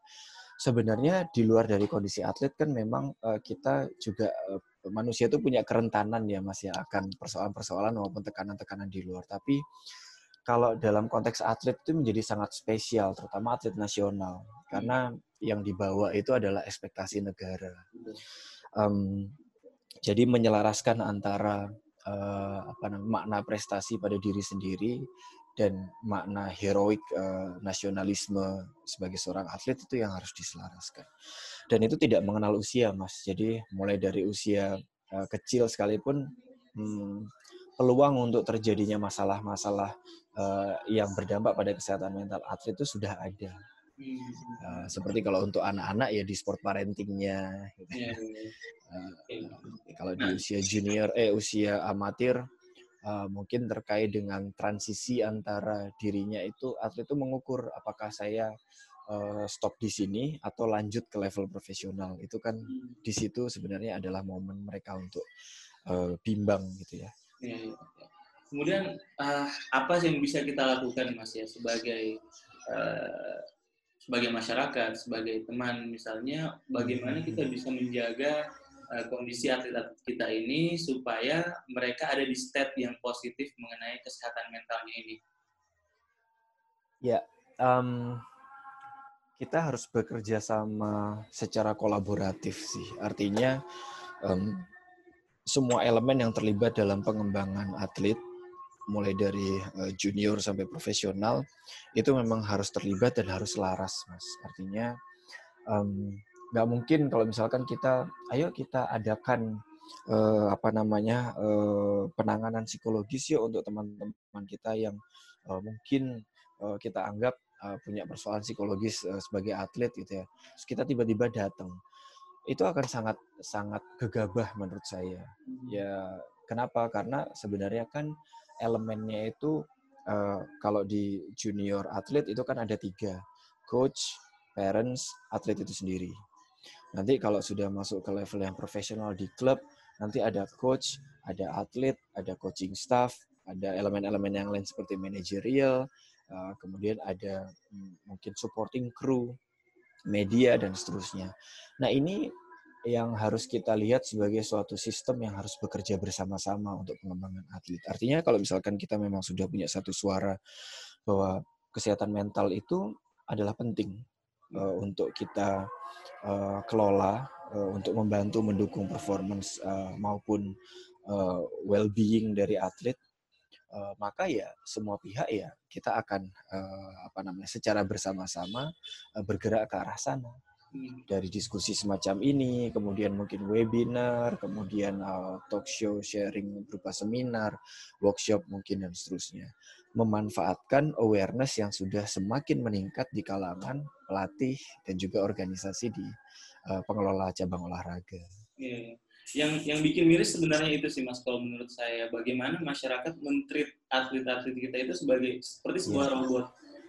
sebenarnya di luar dari kondisi atlet kan memang uh, kita juga uh, manusia itu punya kerentanan ya Mas ya akan persoalan-persoalan maupun tekanan-tekanan di luar. Tapi kalau dalam konteks atlet itu menjadi sangat spesial, terutama atlet nasional, karena yang dibawa itu adalah ekspektasi negara. Um, jadi menyelaraskan antara uh, apa namanya makna prestasi pada diri sendiri dan makna heroik uh, nasionalisme sebagai seorang atlet itu yang harus diselaraskan. Dan itu tidak mengenal usia, Mas. Jadi mulai dari usia uh, kecil sekalipun hmm, peluang untuk terjadinya masalah-masalah uh, yang berdampak pada kesehatan mental atlet itu sudah ada. Uh, seperti kalau untuk anak-anak ya di sport parentingnya. Gitu. Yeah. Uh, kalau di usia junior, eh usia amatir uh, mungkin terkait dengan transisi antara dirinya itu atlet itu mengukur apakah saya uh, stop di sini atau lanjut ke level profesional itu kan hmm. di situ sebenarnya adalah momen mereka untuk uh, bimbang gitu ya. ya. Kemudian uh, apa sih yang bisa kita lakukan mas ya sebagai uh, sebagai masyarakat sebagai teman misalnya bagaimana kita hmm. bisa menjaga Eh, kondisi atlet-atlet kita ini supaya mereka ada di state yang positif mengenai kesehatan mentalnya ini? Ya, um, kita harus bekerja sama secara kolaboratif sih. Artinya um, semua elemen yang terlibat dalam pengembangan atlet, mulai dari uh, junior sampai profesional, itu memang harus terlibat dan harus laras, mas. Artinya um, nggak mungkin kalau misalkan kita ayo kita adakan uh, apa namanya uh, penanganan psikologis ya untuk teman-teman kita yang uh, mungkin uh, kita anggap uh, punya persoalan psikologis uh, sebagai atlet gitu ya terus kita tiba-tiba datang itu akan sangat sangat gegabah menurut saya hmm. ya kenapa karena sebenarnya kan elemennya itu uh, kalau di junior atlet itu kan ada tiga coach parents atlet itu sendiri Nanti kalau sudah masuk ke level yang profesional di klub, nanti ada coach, ada atlet, ada coaching staff, ada elemen-elemen yang lain seperti manajerial, uh, kemudian ada hmm, mungkin supporting crew, media dan seterusnya. Nah ini yang harus kita lihat sebagai suatu sistem yang harus bekerja bersama-sama untuk pengembangan atlet. Artinya kalau misalkan kita memang sudah punya satu suara bahwa kesehatan mental itu adalah penting uh, untuk kita uh, kelola uh, untuk membantu mendukung performance uh, maupun uh, well-being dari atlet, uh, maka ya semua pihak ya kita akan uh, apa namanya secara bersama-sama uh, bergerak ke arah sana. Dari diskusi semacam ini, kemudian mungkin webinar, kemudian uh, talk show sharing berupa seminar, workshop mungkin dan seterusnya memanfaatkan awareness yang sudah semakin meningkat di kalangan pelatih dan juga organisasi di uh, pengelola cabang olahraga. Yeah. Yang yang bikin miris sebenarnya itu sih Mas kalau menurut saya bagaimana masyarakat mentreat atlet-atlet kita itu sebagai seperti sebuah yeah. robot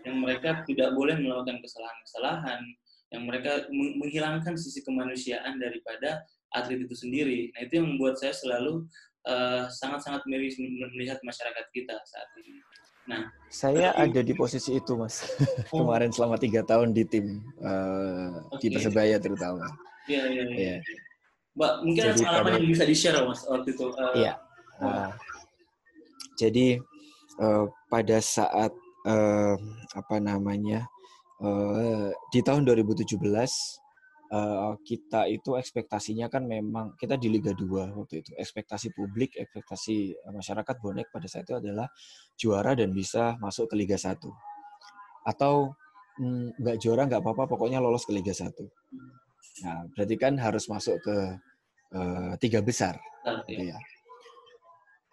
yang mereka tidak boleh melakukan kesalahan-kesalahan, yang mereka menghilangkan sisi kemanusiaan daripada atlet itu sendiri. Nah itu yang membuat saya selalu eh, sangat-sangat uh, miris melihat masyarakat kita saat ini. Nah, saya berarti... ada di posisi itu, Mas. Oh. Kemarin selama tiga tahun di tim uh, okay. di Persebaya terutama. Iya, iya, iya. Ya. Mbak, mungkin ada pengalaman yang bisa di-share, Mas, waktu itu. Uh, iya. Uh, jadi uh, pada saat uh, apa namanya uh, di tahun 2017 uh, kita itu ekspektasinya kan memang kita di Liga 2 waktu itu. Ekspektasi publik ekspektasi masyarakat bonek pada saat itu adalah juara dan bisa masuk ke Liga 1 atau mm, nggak mm, juara nggak apa-apa pokoknya lolos ke Liga 1 nah berarti kan harus masuk ke uh, tiga besar gitu ya.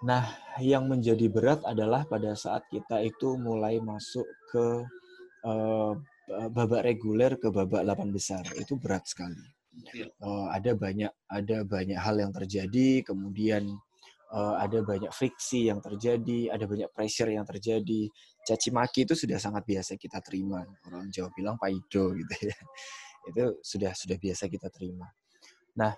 Nah, yang menjadi berat adalah pada saat kita itu mulai masuk ke uh, babak reguler ke babak 8 besar. Itu berat sekali. Uh, ada banyak ada banyak hal yang terjadi, kemudian uh, ada banyak friksi yang terjadi, ada banyak pressure yang terjadi. Caci maki itu sudah sangat biasa kita terima. Orang Jawa bilang paido gitu ya. Itu sudah sudah biasa kita terima. Nah,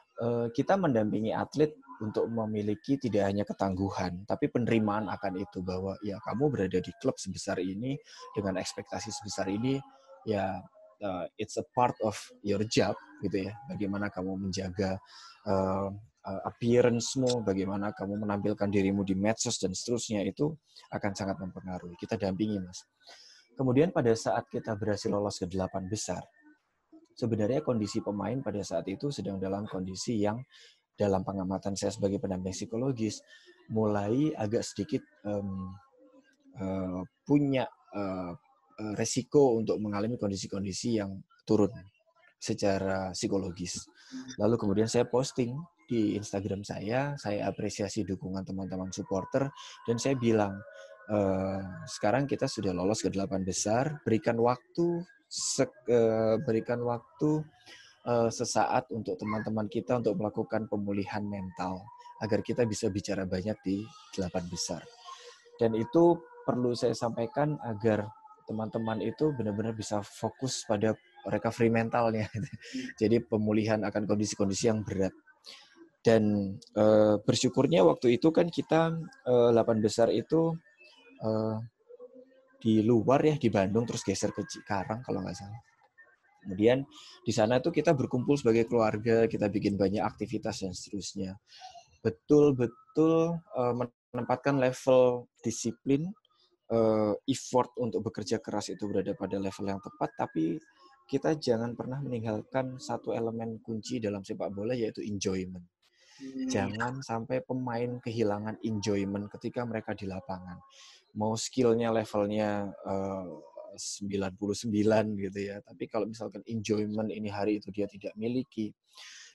kita mendampingi atlet untuk memiliki tidak hanya ketangguhan, tapi penerimaan akan itu bahwa ya kamu berada di klub sebesar ini dengan ekspektasi sebesar ini, ya uh, it's a part of your job gitu ya. Bagaimana kamu menjaga uh, appearance-mu, bagaimana kamu menampilkan dirimu di medsos dan seterusnya itu akan sangat mempengaruhi. Kita dampingi, Mas. Kemudian pada saat kita berhasil lolos ke delapan besar, sebenarnya kondisi pemain pada saat itu sedang dalam kondisi yang dalam pengamatan saya sebagai pendamping psikologis mulai agak sedikit um, uh, punya uh, resiko untuk mengalami kondisi-kondisi yang turun secara psikologis. Lalu kemudian saya posting di Instagram saya, saya apresiasi dukungan teman-teman supporter dan saya bilang e, sekarang kita sudah lolos ke delapan besar, berikan waktu sek, e, berikan waktu sesaat untuk teman-teman kita untuk melakukan pemulihan mental agar kita bisa bicara banyak di delapan besar. Dan itu perlu saya sampaikan agar teman-teman itu benar-benar bisa fokus pada recovery mentalnya. Jadi pemulihan akan kondisi-kondisi yang berat. Dan e, bersyukurnya waktu itu kan kita e, delapan besar itu e, di luar ya di Bandung terus geser ke Cikarang kalau nggak salah. Kemudian di sana tuh kita berkumpul sebagai keluarga, kita bikin banyak aktivitas dan seterusnya. Betul-betul uh, menempatkan level disiplin, uh, effort untuk bekerja keras itu berada pada level yang tepat, tapi kita jangan pernah meninggalkan satu elemen kunci dalam sepak bola yaitu enjoyment. Hmm. Jangan sampai pemain kehilangan enjoyment ketika mereka di lapangan. Mau skillnya levelnya uh, 99 gitu ya. Tapi kalau misalkan enjoyment ini hari itu dia tidak miliki,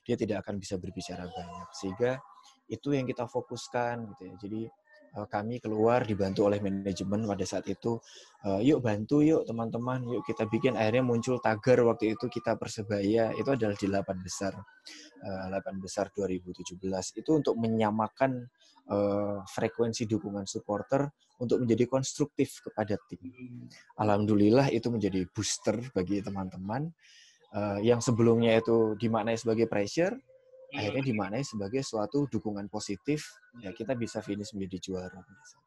dia tidak akan bisa berbicara banyak. Sehingga itu yang kita fokuskan gitu ya. Jadi eh, kami keluar dibantu oleh manajemen pada saat itu eh, yuk bantu yuk teman-teman yuk kita bikin akhirnya muncul tagar waktu itu kita persebaya itu adalah di 8 besar 8 eh, besar 2017 itu untuk menyamakan frekuensi dukungan supporter untuk menjadi konstruktif kepada tim. Alhamdulillah itu menjadi booster bagi teman-teman yang sebelumnya itu dimaknai sebagai pressure. Akhirnya dimaknai sebagai suatu dukungan positif, ya kita bisa finish menjadi juara.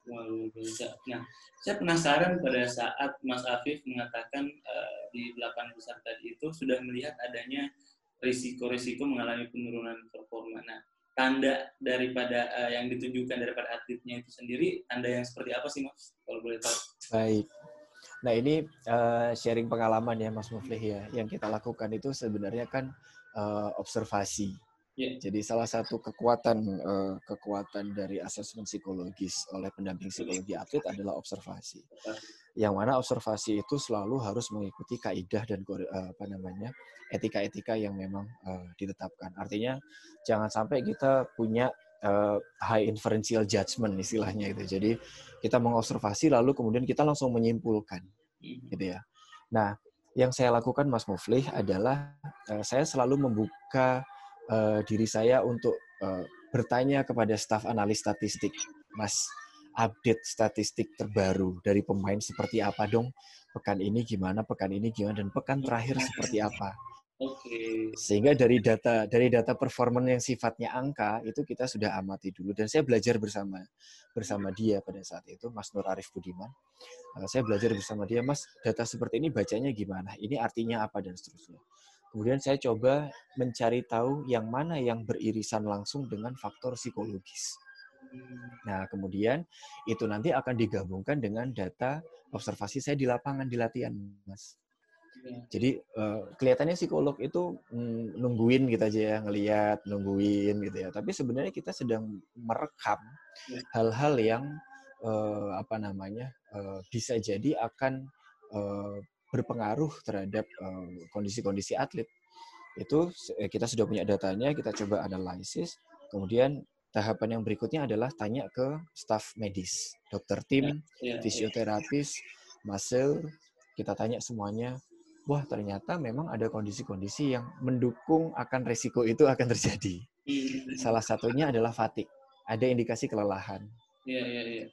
Nah, saya penasaran pada saat Mas Afif mengatakan uh, di delapan besar tadi itu sudah melihat adanya risiko-risiko mengalami penurunan performa. Nah, tanda daripada uh, yang ditunjukkan daripada atletnya itu sendiri tanda yang seperti apa sih mas? Kalau boleh tahu. Baik. Nah ini uh, sharing pengalaman ya mas Muflih ya. Yang kita lakukan itu sebenarnya kan uh, observasi yeah. jadi salah satu kekuatan uh, kekuatan dari asesmen psikologis oleh pendamping psikologi atlet adalah observasi yang mana observasi itu selalu harus mengikuti kaidah dan uh, apa namanya etika-etika yang memang uh, ditetapkan. Artinya jangan sampai kita punya uh, high inferential judgment istilahnya itu. Jadi kita mengobservasi lalu kemudian kita langsung menyimpulkan, hmm. gitu ya. Nah, yang saya lakukan Mas Muflih adalah uh, saya selalu membuka uh, diri saya untuk uh, bertanya kepada staf analis statistik, Mas update statistik terbaru dari pemain seperti apa dong pekan ini gimana pekan ini gimana dan pekan terakhir seperti apa Oke. Sehingga dari data dari data performance yang sifatnya angka itu kita sudah amati dulu dan saya belajar bersama bersama dia pada saat itu Mas Nur Arif Budiman. Uh, saya belajar bersama dia, Mas, data seperti ini bacanya gimana? Ini artinya apa dan seterusnya. Kemudian saya coba mencari tahu yang mana yang beririsan langsung dengan faktor psikologis Nah, kemudian itu nanti akan digabungkan dengan data observasi saya di lapangan di latihan, Mas. Jadi uh, kelihatannya psikolog itu mm, nungguin gitu aja ya, ngelihat, nungguin gitu ya. Tapi sebenarnya kita sedang merekam hal-hal yang uh, apa namanya uh, bisa jadi akan berpengaruh terhadap kondisi-kondisi uh, atlet. Itu kita sudah punya datanya, kita coba analisis. Kemudian tahapan yang berikutnya adalah tanya ke staf medis, dokter tim, ya, ya, fisioterapis, muscle. Kita tanya semuanya wah ternyata memang ada kondisi-kondisi yang mendukung akan resiko itu akan terjadi. Hmm. Salah satunya adalah fatik. Ada indikasi kelelahan. Iya, iya, iya.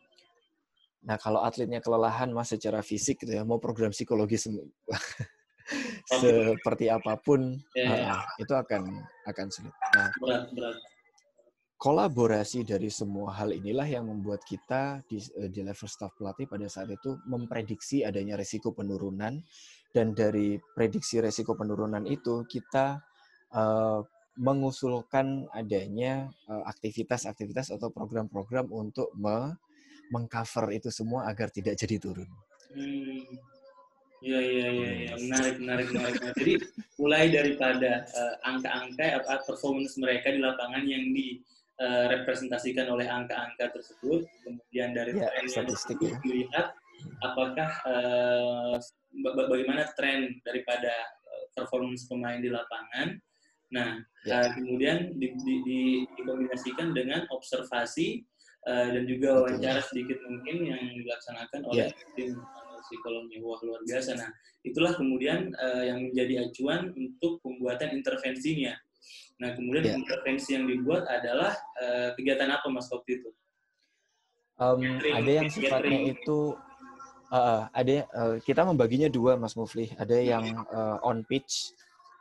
Nah, kalau atletnya kelelahan mas secara fisik gitu ya, mau program psikologi seperti apa pun, ya, ya. itu akan akan sulit. Nah, berat, berat. Kolaborasi dari semua hal inilah yang membuat kita di, eh, di level staff pelatih pada saat itu memprediksi adanya risiko penurunan dan dari prediksi resiko penurunan itu kita uh, mengusulkan adanya uh, aktivitas-aktivitas atau program-program untuk me mengcover itu semua agar tidak jadi turun. Hmm. Iya iya iya ya. menarik menarik menarik. Jadi mulai daripada angka-angka uh, performance mereka di lapangan yang direpresentasikan uh, oleh angka-angka tersebut, kemudian dari ya, statistik ya. dilihat apakah uh, bagaimana tren daripada eh, performance pemain di lapangan. Nah, ya. uh, kemudian di, di, di, dikombinasikan dengan observasi uh, dan juga wawancara sedikit mungkin yang dilaksanakan oleh ya. tim psikologi wah luar biasa. Nah, itulah kemudian uh, yang menjadi acuan untuk pembuatan intervensinya. Nah, kemudian ya. intervensi yang dibuat adalah uh, kegiatan apa Mas waktu itu? Um, ada yang sifatnya itu Uh, ada uh, kita membaginya dua Mas Mufli. Ada yang uh, on pitch,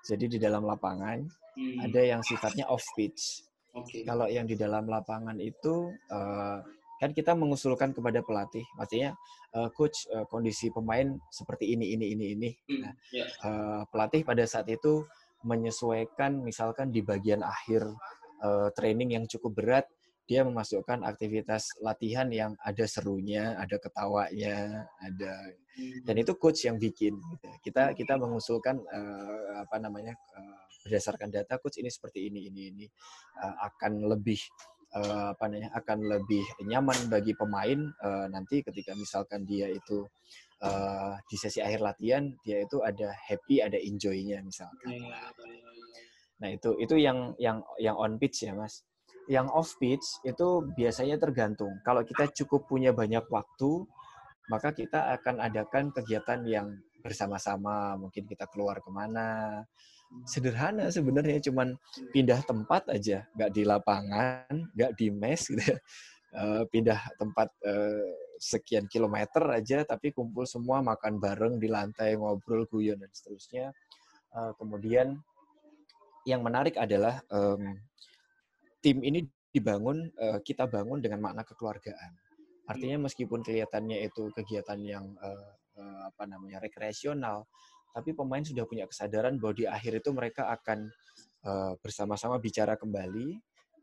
jadi di dalam lapangan. Hmm. Ada yang sifatnya off pitch. Okay. Kalau yang di dalam lapangan itu uh, kan kita mengusulkan kepada pelatih, maksudnya uh, coach uh, kondisi pemain seperti ini ini ini ini. Hmm. Nah, yeah. Ya. uh, pelatih pada saat itu menyesuaikan misalkan di bagian akhir uh, training yang cukup berat dia memasukkan aktivitas latihan yang ada serunya, ada ketawanya, ada dan itu coach yang bikin. Gitu. Kita kita mengusulkan uh, apa namanya uh, berdasarkan data coach ini seperti ini ini ini uh, akan lebih uh, apa namanya akan lebih nyaman bagi pemain uh, nanti ketika misalkan dia itu uh, di sesi akhir latihan dia itu ada happy ada enjoy-nya misalkan. Iya, nah itu itu yang yang yang on pitch ya mas yang off pitch itu biasanya tergantung. Kalau kita cukup punya banyak waktu, maka kita akan adakan kegiatan yang bersama-sama. Mungkin kita keluar ke mana. Sederhana sebenarnya, cuman pindah tempat aja, nggak di lapangan, nggak di mes gitu ya. Uh, pindah tempat uh, sekian kilometer aja, tapi kumpul semua makan bareng di lantai, ngobrol, guyon dan seterusnya. Uh, kemudian yang menarik adalah tim ini dibangun uh, kita bangun dengan makna kekeluargaan. Artinya hmm. meskipun kelihatannya itu kegiatan yang uh, uh, apa namanya rekreasional, tapi pemain sudah punya kesadaran bahwa di akhir itu mereka akan uh, bersama-sama bicara kembali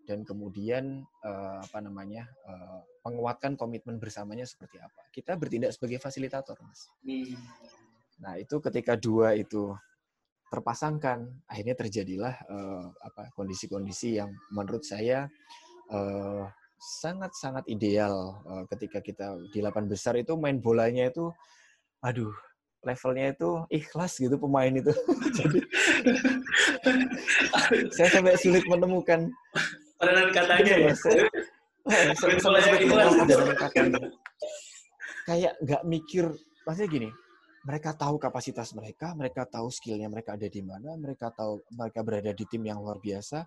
dan kemudian uh, apa namanya uh, menguatkan komitmen bersamanya seperti apa. Kita bertindak sebagai fasilitator, mas. Hmm. Nah itu ketika dua itu terpasangkan. Akhirnya terjadilah uh, apa kondisi-kondisi yang menurut saya uh, sangat-sangat ideal uh, ketika kita di delapan besar itu main bolanya itu aduh levelnya itu ikhlas gitu pemain itu. Jadi saya sampai sulit menemukan padanan katanya ya. saya, saya sampai sulit menemukan katanya kayak nggak mikir maksudnya gini mereka tahu kapasitas mereka, mereka tahu skillnya mereka ada di mana, mereka tahu mereka berada di tim yang luar biasa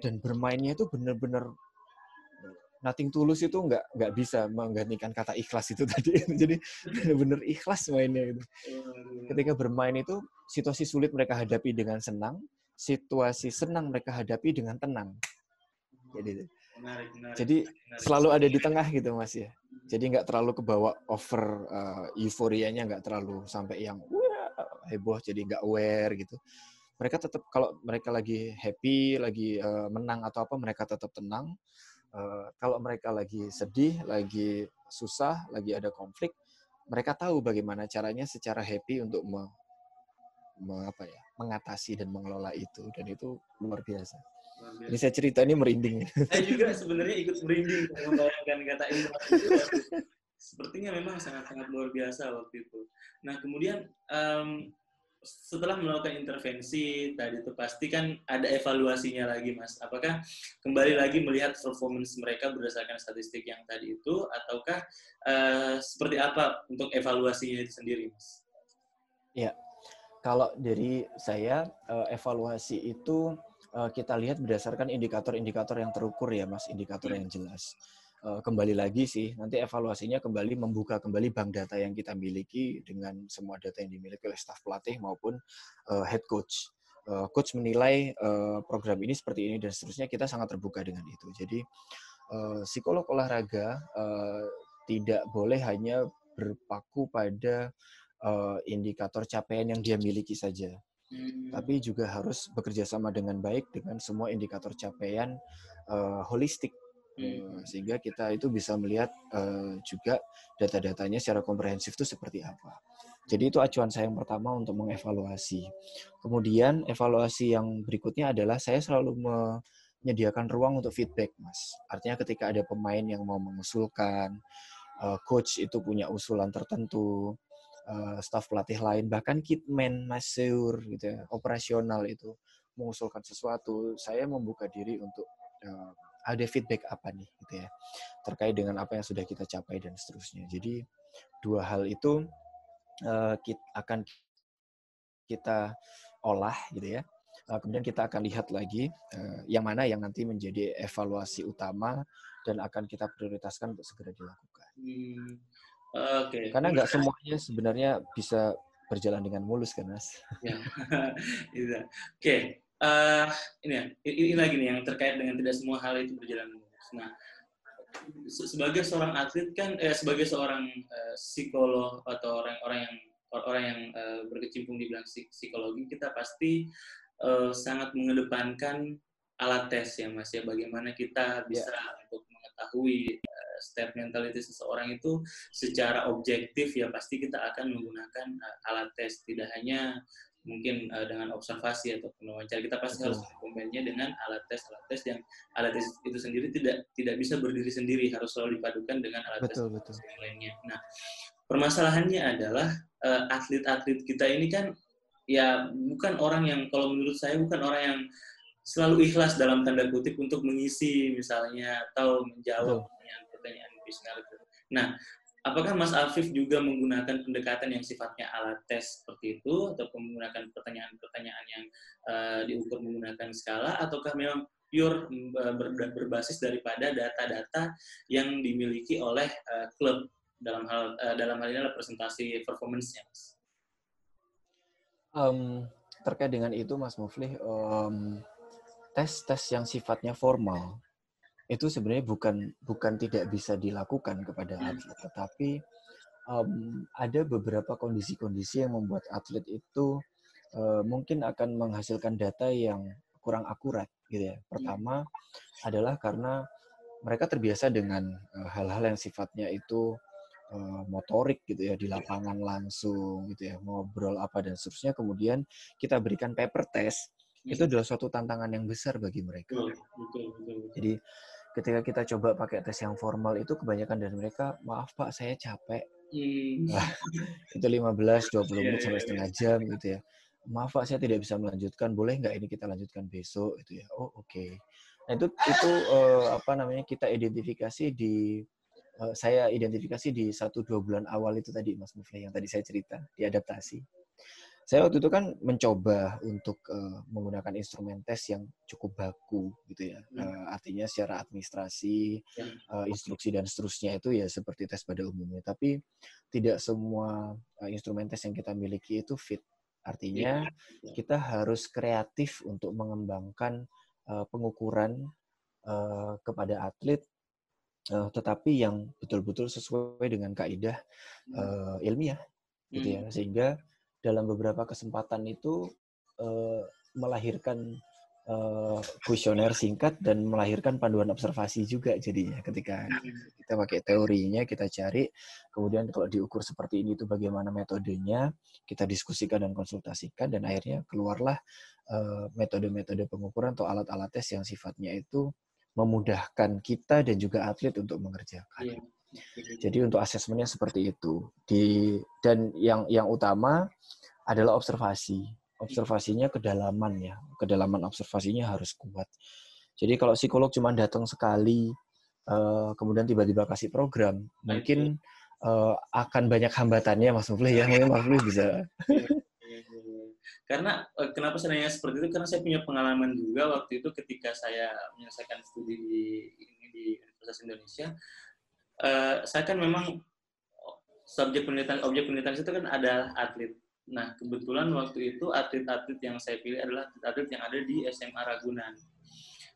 dan bermainnya itu benar-benar nothing tulus itu nggak nggak bisa menggantikan kata ikhlas itu tadi. Jadi benar-benar ikhlas mainnya itu. Ketika bermain itu situasi sulit mereka hadapi dengan senang, situasi senang mereka hadapi dengan tenang. Jadi jadi selalu ada di tengah gitu mas ya. Jadi nggak terlalu kebawa over uh, euforianya nggak terlalu sampai yang heboh jadi nggak aware gitu. Mereka tetap kalau mereka lagi happy, lagi uh, menang atau apa mereka tetap tenang. uh, kalau mereka lagi sedih, lagi susah, lagi ada konflik, mereka tahu bagaimana caranya secara happy untuk me, me, apa ya, mengatasi dan mengelola itu dan itu luar biasa. Ini saya cerita ini merinding. Saya juga sebenarnya ikut merinding membayangkan kata ini. Sepertinya memang sangat-sangat luar biasa waktu itu. Nah kemudian um, setelah melakukan intervensi tadi itu pasti kan ada evaluasinya lagi mas apakah kembali lagi melihat performance mereka berdasarkan statistik yang tadi itu ataukah uh, seperti apa untuk evaluasinya itu sendiri mas ya kalau dari saya uh, evaluasi itu kita lihat berdasarkan indikator-indikator yang terukur ya mas indikator yang jelas Eh, kembali lagi sih nanti evaluasinya kembali membuka kembali bank data yang kita miliki dengan semua data yang dimiliki oleh staf pelatih maupun uh, head coach. Coach menilai program ini seperti ini dan seterusnya kita sangat terbuka dengan itu. Jadi psikolog olahraga tidak boleh hanya berpaku pada indikator capaian yang dia miliki saja. Hmm. Tapi juga harus bekerja sama dengan baik dengan semua indikator capaian uh, holistik Hmm. Sehingga kita itu bisa melihat uh, juga data-datanya secara komprehensif itu seperti apa. Jadi itu acuan saya yang pertama untuk mengevaluasi. Kemudian evaluasi yang berikutnya adalah saya selalu menyediakan ruang untuk feedback, Mas. Artinya ketika ada pemain yang mau mengusulkan, uh, coach itu punya usulan tertentu, uh, staff pelatih lain, bahkan kitman, maseur gitu ya, operasional itu mengusulkan sesuatu, saya membuka diri untuk uh, ada feedback apa nih gitu ya terkait dengan apa yang sudah kita capai dan seterusnya. Jadi dua hal itu uh, kita akan kita olah gitu ya. Kemudian kita akan lihat lagi uh, yang mana yang nanti menjadi evaluasi utama dan akan kita prioritaskan untuk segera dilakukan. Hmm. Oke. Okay. Karena nggak semuanya sebenarnya bisa berjalan dengan mulus kan mas. Ya. Iya. Oke. Okay uh, ini ya, ini lagi nih yang terkait dengan tidak semua hal itu berjalan mulus. Nah, sebagai seorang atlet kan, eh, sebagai seorang uh, psikolog atau orang-orang yang orang yang uh, berkecimpung di bidang psikologi, kita pasti uh, sangat mengedepankan alat tes ya mas ya. Bagaimana kita bisa yeah. untuk mengetahui state mentality seseorang itu secara objektif ya pasti kita akan menggunakan uh, alat tes tidak hanya mungkin uh, dengan observasi atau wawancara kita pasti betul. harus komennya dengan alat tes alat tes yang alat tes itu sendiri tidak tidak bisa berdiri sendiri harus selalu dipadukan dengan alat betul, tes betul. yang lainnya. Nah permasalahannya adalah uh, atlet-atlet kita ini kan ya bukan orang yang kalau menurut saya bukan orang yang selalu ikhlas dalam tanda kutip untuk mengisi misalnya atau menjawab pertanyaan-pertanyaan Nah, apakah Mas Afif juga menggunakan pendekatan yang sifatnya alat tes seperti itu atau menggunakan pertanyaan-pertanyaan yang uh, diukur menggunakan skala ataukah memang pure uh, berbasis daripada data-data yang dimiliki oleh uh, klub dalam hal uh, dalam hal ini adalah presentasi performance-nya? Um, terkait dengan itu Mas Muflih um, tes-tes yang sifatnya formal itu sebenarnya bukan bukan tidak bisa dilakukan kepada hmm. atlet, tetapi um, ada beberapa kondisi-kondisi yang membuat atlet itu uh, mungkin akan menghasilkan data yang kurang akurat, gitu ya. Pertama adalah karena mereka terbiasa dengan uh, hal-hal yang sifatnya itu uh, motorik gitu ya di lapangan langsung gitu ya ngobrol apa dan seterusnya kemudian kita berikan paper test itu hmm. adalah suatu tantangan yang besar bagi mereka. Jadi ketika kita coba pakai tes yang formal itu kebanyakan dari mereka maaf pak saya capek. Hmm. itu 15 20 menit sampai setengah jam gitu ya. Maaf pak saya tidak bisa melanjutkan. Boleh nggak ini kita lanjutkan besok? Itu ya. Oh oke. Okay. nah itu itu uh, apa namanya kita identifikasi di uh, saya identifikasi di satu dua bulan awal itu tadi mas Mufli yang tadi saya cerita di adaptasi saya waktu itu kan mencoba untuk uh, menggunakan instrumen tes yang cukup baku gitu ya. Hmm. Uh, artinya secara administrasi, uh, instruksi dan seterusnya itu ya seperti tes pada umumnya. Tapi tidak semua uh, instrumen tes yang kita miliki itu fit. Artinya ya. kita harus kreatif untuk mengembangkan uh, pengukuran uh, kepada atlet uh, tetapi yang betul-betul sesuai dengan kaidah uh, ilmiah gitu ya hmm. sehingga dalam beberapa kesempatan itu uh, melahirkan kuesioner singkat dan melahirkan panduan observasi juga jadinya ketika kita pakai teorinya kita cari kemudian kalau diukur seperti ini itu bagaimana metodenya kita diskusikan dan konsultasikan dan akhirnya keluarlah metode-metode pengukuran atau alat-alat tes yang sifatnya itu memudahkan kita dan juga atlet untuk mengerjakan. Yeah. Jadi untuk asesmennya seperti itu. Di dan yang yang utama adalah observasi. Observasinya kedalaman ya. Kedalaman observasinya harus kuat. Jadi kalau psikolog cuma datang sekali uh, kemudian tiba-tiba kasih program, mungkin uh, akan banyak hambatannya Mas Mufli ya. Mungkin Mas Mufli bisa. Karena uh, kenapa saya nanya seperti itu? Karena saya punya pengalaman juga waktu itu ketika saya menyelesaikan studi di, di Universitas Indonesia uh, saya kan memang subjek penelitian objek penelitian itu kan ada atlet. Nah, kebetulan waktu itu atlet-atlet yang saya pilih adalah atlet yang ada di SMA Ragunan.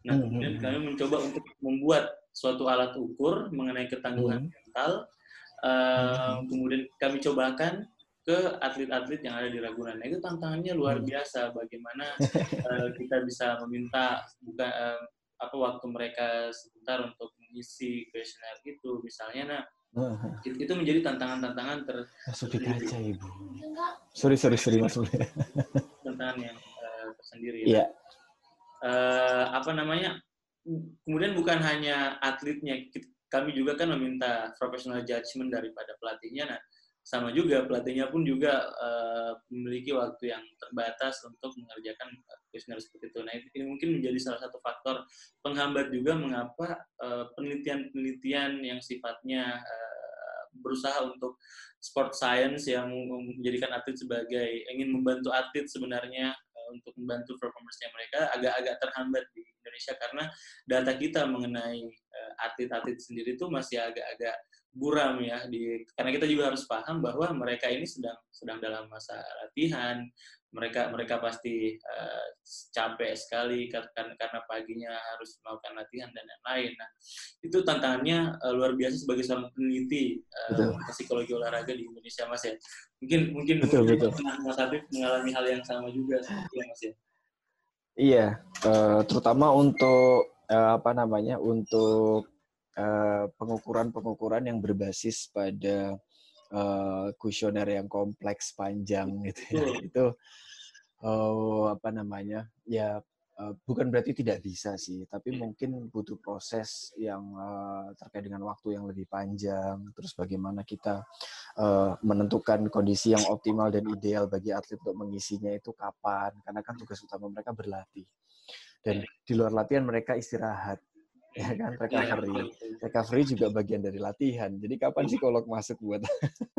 Nah, hmm, kemudian hmm, kami hmm. mencoba untuk membuat suatu alat ukur mengenai ketangguhan mental. Uh, kemudian kami cobakan ke atlet-atlet yang ada di Ragunan. Nah, itu tantangannya luar biasa. Bagaimana uh, kita bisa meminta bukan uh, apa waktu mereka sebentar untuk mengisi kuesioner itu misalnya nah uh itu, itu menjadi tantangan-tantangan ter Masuk aja ibu. Sorry sorry sorry mas tantangan yang uh, tersendiri ya. Yeah. uh, apa namanya kemudian bukan hanya atletnya kami juga kan meminta professional judgment daripada pelatihnya. Nah sama juga pelatihnya pun juga uh, memiliki waktu yang terbatas untuk mengerjakan kuesioner seperti itu. Nah ini mungkin menjadi salah satu faktor penghambat juga mengapa eh, penelitian-penelitian uh, yang sifatnya uh, berusaha untuk sport science yang menjadikan atlet sebagai ingin membantu atlet sebenarnya uh, untuk membantu performance-nya mereka agak-agak terhambat di Indonesia karena data kita mengenai atlet-atlet sendiri itu masih agak-agak buram ya di karena kita juga harus paham bahwa mereka ini sedang sedang dalam masa latihan. Mereka mereka pasti uh, capek sekali karena karena paginya harus melakukan latihan dan lain-lain. Nah itu tantangannya uh, luar biasa sebagai seorang peneliti uh, psikologi olahraga di Indonesia mas ya. Mungkin mungkin betul, mungkin betul. mas Habib mengalami hal yang sama juga seperti ya mas ya. Iya uh, terutama untuk uh, apa namanya untuk pengukuran-pengukuran yang berbasis pada uh, kuesioner yang kompleks panjang gitu ya. itu uh, apa namanya ya bukan berarti tidak bisa sih tapi iya. mungkin butuh proses yang uh, terkait dengan waktu yang lebih panjang terus bagaimana kita uh, menentukan kondisi yang optimal dan ideal bagi atlet untuk mengisinya itu kapan karena kan tugas utama mereka berlatih dan iya. di luar latihan mereka istirahat ya kan recovery. recovery juga bagian dari latihan. Jadi kapan psikolog masuk buat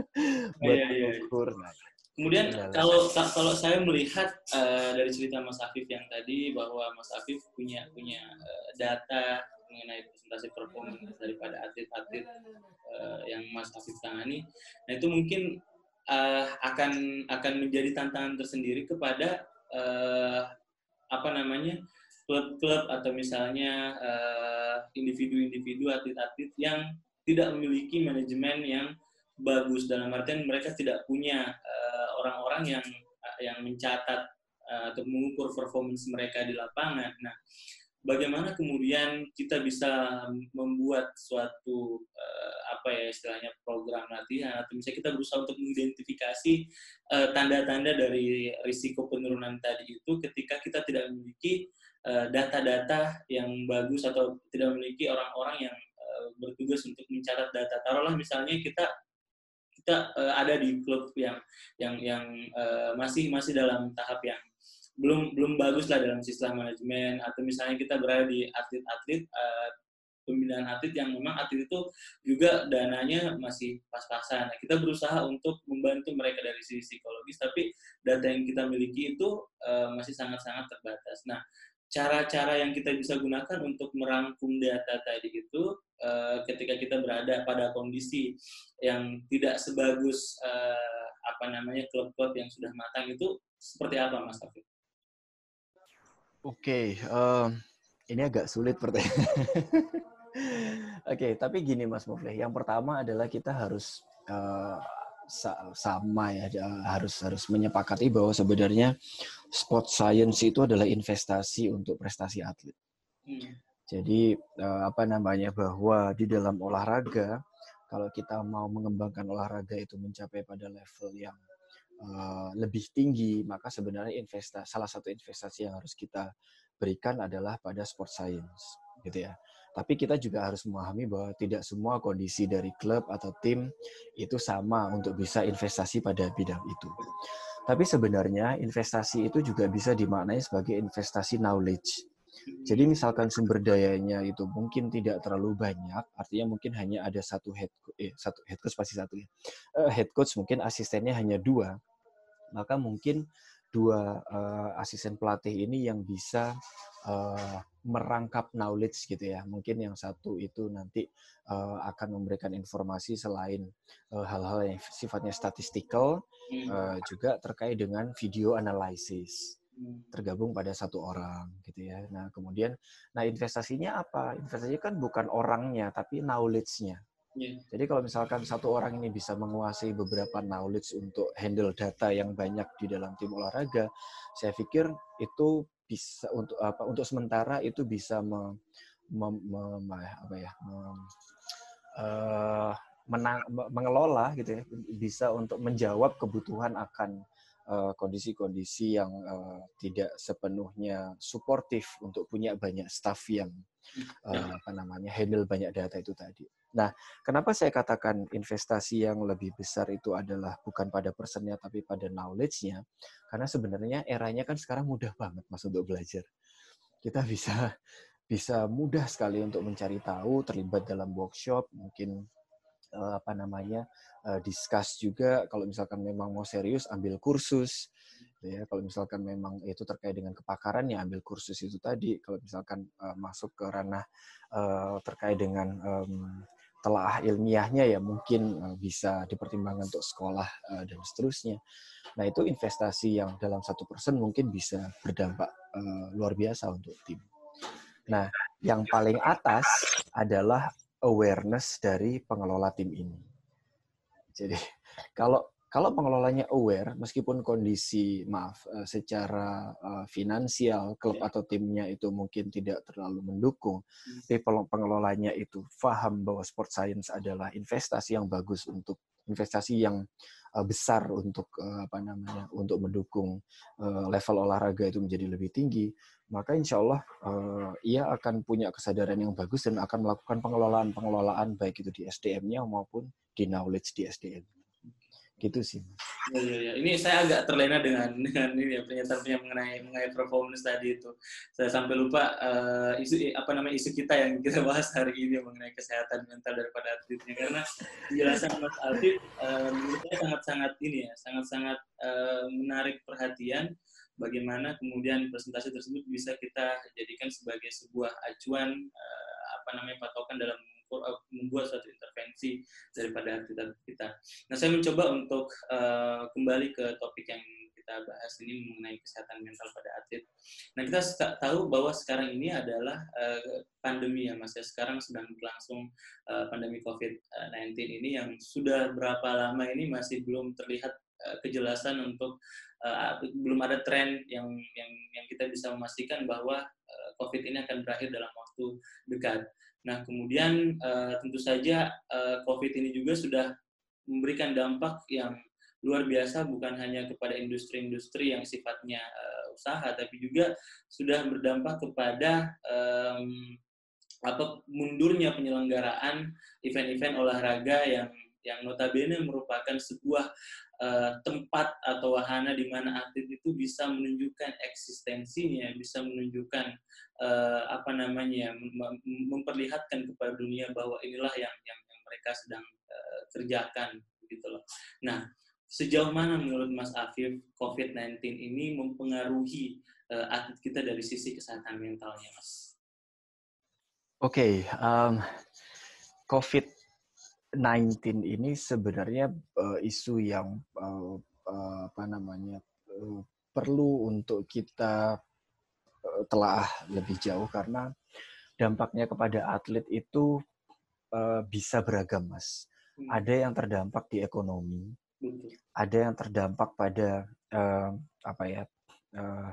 buat iya, iya. nah, kemudian kalau kalau saya melihat uh, dari cerita Mas Afif yang tadi bahwa Mas Afif punya punya uh, data mengenai presentasi performance daripada atlet-atlet uh, yang Mas Afif tangani nah itu mungkin uh, akan akan menjadi tantangan tersendiri kepada uh, apa namanya klub-klub atau misalnya uh, individu-individu atlet-atlet yang tidak memiliki manajemen yang bagus dalam artian mereka tidak punya uh, orang-orang uh, yang uh, yang mencatat uh, atau mengukur performance mereka di lapangan. Nah, bagaimana kemudian kita bisa membuat suatu uh, apa ya istilahnya program latihan atau misalnya kita berusaha untuk mengidentifikasi tanda-tanda uh, dari risiko penurunan tadi itu ketika kita tidak memiliki Eh, data-data yang bagus atau tidak memiliki orang-orang yang uh, bertugas untuk mencatat data. Taruhlah misalnya kita kita uh, ada di klub yang yang yang masih masih dalam tahap yang belum belum bagus lah dalam sistem manajemen atau misalnya kita berada di atlet-atlet pembinaan atlet yang memang atlet itu juga dananya masih pas-pasan. Nah, kita berusaha untuk membantu mereka dari sisi psikologis, tapi data yang kita miliki itu uh, masih sangat-sangat terbatas. Nah, cara-cara yang kita bisa gunakan untuk merangkum data tadi itu uh, ketika kita berada pada kondisi yang tidak sebagus uh, apa namanya klub-klub yang sudah matang itu seperti apa Mas Taufik? Oke, okay, uh, ini agak sulit pertanyaan. Oke, okay, tapi gini Mas Muflih, yang pertama adalah kita harus uh, sama ya harus harus menyepakati bahwa sebenarnya sport science itu adalah investasi untuk prestasi atlet. Hmm. Jadi uh, apa namanya bahwa di dalam olahraga kalau kita mau mengembangkan olahraga itu mencapai pada level yang uh, lebih tinggi, maka sebenarnya investasi salah satu investasi yang harus kita berikan adalah pada sport science, gitu ya. Tapi kita juga harus memahami bahwa tidak semua kondisi dari klub atau tim itu sama untuk bisa investasi pada bidang itu. Tapi sebenarnya investasi itu juga bisa dimaknai sebagai investasi knowledge. Jadi misalkan sumber dayanya itu mungkin tidak terlalu banyak, artinya mungkin hanya ada satu head eh, satu head coach pasti satu ya. Uh, head coach mungkin asistennya hanya dua, maka mungkin dua uh, asisten pelatih ini yang bisa uh, merangkap knowledge gitu ya. Mungkin yang satu itu nanti uh, akan memberikan informasi selain hal-hal uh, yang sifatnya statistikal, uh, juga terkait dengan video analysis tergabung pada satu orang gitu ya. Nah kemudian, nah investasinya apa? Investasinya kan bukan orangnya tapi knowledge-nya. Yeah. Jadi kalau misalkan satu orang ini bisa menguasai beberapa knowledge untuk handle data yang banyak di dalam tim olahraga, saya pikir itu bisa untuk apa? Untuk sementara itu bisa me, me, me, apa ya? Me, uh, menang, mengelola gitu ya, bisa untuk menjawab kebutuhan akan eh, kondisi-kondisi uh, yang uh, tidak sepenuhnya suportif untuk punya banyak staff yang uh, apa namanya handle banyak data itu tadi. Nah, kenapa saya katakan investasi yang lebih besar itu adalah bukan pada personnya tapi pada knowledge-nya? Karena sebenarnya eranya kan sekarang mudah banget Mas untuk belajar. Kita bisa bisa mudah sekali untuk mencari tahu, terlibat dalam workshop, mungkin uh, apa namanya uh, discuss juga kalau misalkan memang mau serius ambil kursus ya kalau misalkan memang itu terkait dengan kepakaran ya ambil kursus itu tadi kalau misalkan uh, masuk ke ranah terkait dengan um, telaah ilmiahnya ya mungkin bisa dipertimbangkan untuk sekolah dan seterusnya. Nah itu investasi yang dalam satu persen mungkin bisa berdampak luar biasa untuk tim. Nah yang paling atas adalah awareness dari pengelola tim ini. Jadi kalau kalau pengelolanya aware, meskipun kondisi maaf eh, secara uh, finansial klub yeah. atau timnya itu mungkin tidak terlalu mendukung, hmm. tapi pengelolanya itu paham bahwa sport science adalah investasi yang bagus untuk investasi yang uh, besar untuk uh, apa namanya untuk mendukung uh, level olahraga itu menjadi lebih tinggi, maka insya Allah ia akan punya kesadaran yang bagus dan akan melakukan pengelolaan pengelolaan baik itu di SDM-nya maupun di knowledge di SDM gitu sih Ya, ya, ya. Ini saya agak terlena dengan dengan ini ya pernyataan mengenai mengenai performance tadi itu. Saya sampai lupa uh, isu apa namanya isu kita yang kita bahas hari ini mengenai kesehatan mental daripada atletnya karena penjelasan Mas Alfie uh, menurut saya sangat-sangat ini ya, sangat-sangat uh, menarik perhatian bagaimana kemudian presentasi tersebut bisa kita jadikan sebagai sebuah acuan uh, apa namanya patokan dalam membuat suatu intervensi daripada atlet kita. Nah, saya mencoba untuk uh, kembali ke topik yang kita bahas ini mengenai kesehatan mental pada atlet. Nah, kita tahu bahwa sekarang ini adalah uh, pandemi ya, Mas. Ya. Sekarang sedang berlangsung uh, pandemi COVID-19 ini yang sudah berapa lama ini masih belum terlihat kejelasan untuk uh, belum ada tren yang yang yang kita bisa memastikan bahwa uh, COVID ini akan berakhir dalam dekat. Nah, kemudian uh, tentu saja uh, COVID ini juga sudah memberikan dampak yang luar biasa bukan hanya kepada industri-industri yang sifatnya uh, usaha, tapi juga sudah berdampak kepada um, apa mundurnya penyelenggaraan event-event olahraga yang yang notabene merupakan sebuah uh, tempat atau wahana di mana atlet itu bisa menunjukkan eksistensinya, bisa menunjukkan uh, apa namanya, mem memperlihatkan kepada dunia bahwa inilah yang yang, mereka sedang uh, kerjakan, gitu loh. Nah, sejauh mana menurut Mas Afif COVID-19 ini mempengaruhi uh, atlet kita dari sisi kesehatan mentalnya, Mas? Oke, okay, um, COVID 19 ini sebenarnya uh, isu yang uh, uh, apa namanya uh, perlu untuk kita uh, telah lebih jauh karena dampaknya kepada atlet itu uh, bisa beragam, Mas. Hmm. Ada yang terdampak di ekonomi, ada yang terdampak pada uh, apa ya uh,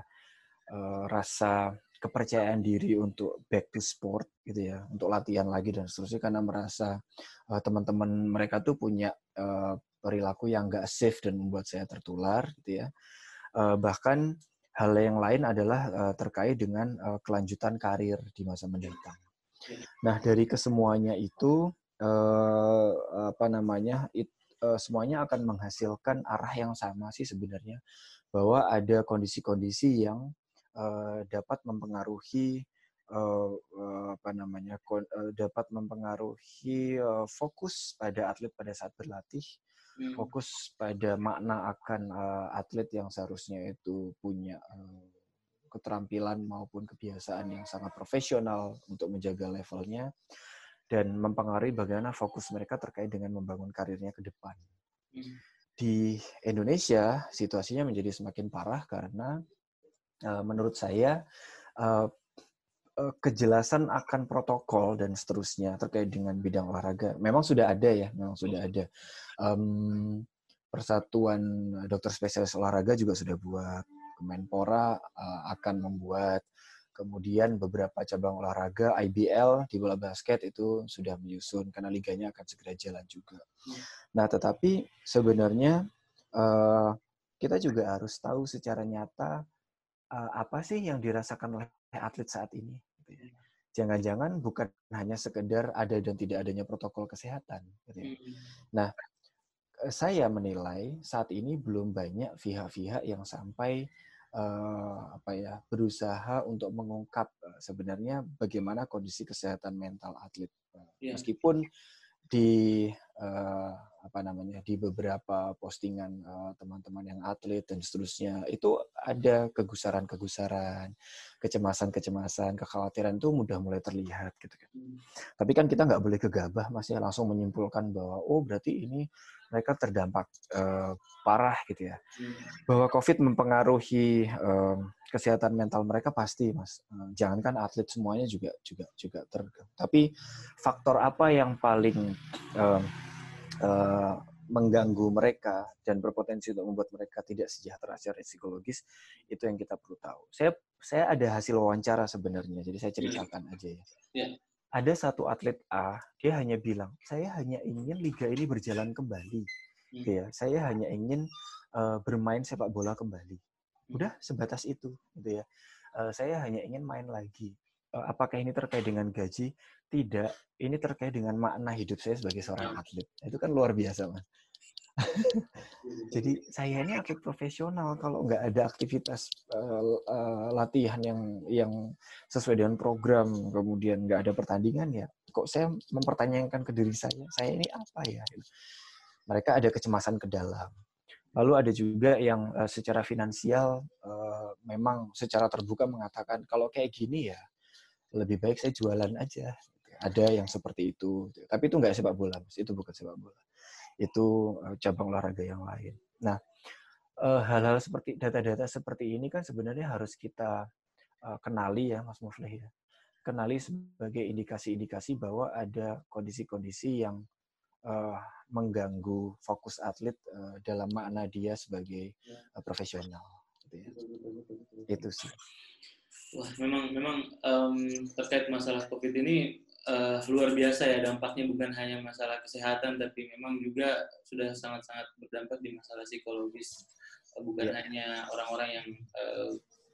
uh, rasa kepercayaan diri untuk back to sport gitu ya, untuk latihan lagi dan seterusnya karena merasa uh, teman-teman mereka tuh punya uh, perilaku yang nggak safe dan membuat saya tertular gitu ya. Uh, bahkan hal yang lain adalah uh, terkait dengan uh, kelanjutan karir di masa mendatang. Nah dari kesemuanya itu uh, apa namanya it, uh, semuanya akan menghasilkan arah yang sama sih sebenarnya bahwa ada kondisi-kondisi yang uh, dapat mempengaruhi uh, uh, apa namanya dapat mempengaruhi uh, fokus pada atlet pada saat berlatih hmm. fokus pada makna akan uh, atlet yang seharusnya itu punya uh, keterampilan maupun kebiasaan yang sangat profesional untuk menjaga levelnya dan mempengaruhi bagaimana fokus mereka terkait dengan membangun karirnya ke depan. Hmm. Di Indonesia situasinya menjadi semakin parah karena menurut saya uh, kejelasan akan protokol dan seterusnya terkait dengan bidang olahraga memang sudah ada ya, memang sudah hmm. ada. Um, Persatuan Dokter Spesialis Olahraga juga sudah buat, Kemenpora uh, akan membuat, kemudian beberapa cabang olahraga IBL di bola basket itu sudah menyusun karena liganya akan segera jalan juga. Hmm. Nah, tetapi sebenarnya uh, kita juga harus tahu secara nyata apa sih yang dirasakan oleh atlet saat ini. Gitu ya. Jangan-jangan bukan hanya sekedar ada dan tidak adanya protokol kesehatan. Gitu ya. Nah, eh, saya menilai saat ini belum banyak pihak-pihak yang sampai uh, apa ya berusaha untuk mengungkap sebenarnya bagaimana kondisi kesehatan mental atlet. Yeah. Meskipun di uh, apa namanya di beberapa postingan teman-teman uh, yang atlet dan seterusnya itu ada kegusaran-kegusaran, kecemasan-kecemasan, kekhawatiran itu mudah mulai terlihat gitu kan. Hmm. Tapi kan kita nggak boleh gegabah masih ya, langsung menyimpulkan bahwa oh berarti ini mereka terdampak uh, parah gitu ya. Hmm. Bahwa COVID mempengaruhi uh, kesehatan mental mereka pasti mas. Uh, jangankan atlet semuanya juga juga juga terganggu. Tapi faktor apa yang paling uh, uh, mengganggu mereka dan berpotensi untuk membuat mereka tidak sejahtera secara psikologis itu yang kita perlu tahu. Saya saya ada hasil wawancara sebenarnya, jadi saya ceritakan aja ya. Yeah. Ada satu atlet A, dia hanya bilang, saya hanya ingin liga ini berjalan kembali, ya. Saya hanya ingin uh, bermain sepak bola kembali. Hmm. Udah sebatas itu, gitu ya. Uh, saya hanya ingin main lagi. Uh, apakah ini terkait dengan gaji? Tidak, ini terkait dengan makna hidup saya sebagai seorang atlet. Itu kan luar biasa, Mas. Jadi saya ini atlet profesional kalau nggak ada aktivitas uh, uh, latihan yang yang sesuai dengan program, kemudian nggak ada pertandingan ya, kok saya mempertanyakan ke diri saya, saya ini apa ya? Mereka ada kecemasan ke dalam. Lalu ada juga yang uh, secara finansial uh, memang secara terbuka mengatakan kalau kayak gini ya lebih baik saya jualan aja ada yang seperti itu. Tapi itu nggak sepak bola, itu bukan sepak bola. Itu eh, cabang olahraga yang lain. Nah, eh, hal-hal seperti data-data seperti ini kan sebenarnya harus kita eh, kenali ya, Mas Muflih ya. Kenali sebagai indikasi-indikasi bahwa ada kondisi-kondisi yang mengganggu fokus atlet dalam makna dia sebagai uh, profesional. Gitu ya. Itu sih. Wah, memang memang um, terkait masalah COVID ini uh, luar biasa ya dampaknya bukan hanya masalah kesehatan tapi memang juga sudah sangat-sangat berdampak di masalah psikologis uh, bukan yeah. hanya orang-orang yang uh,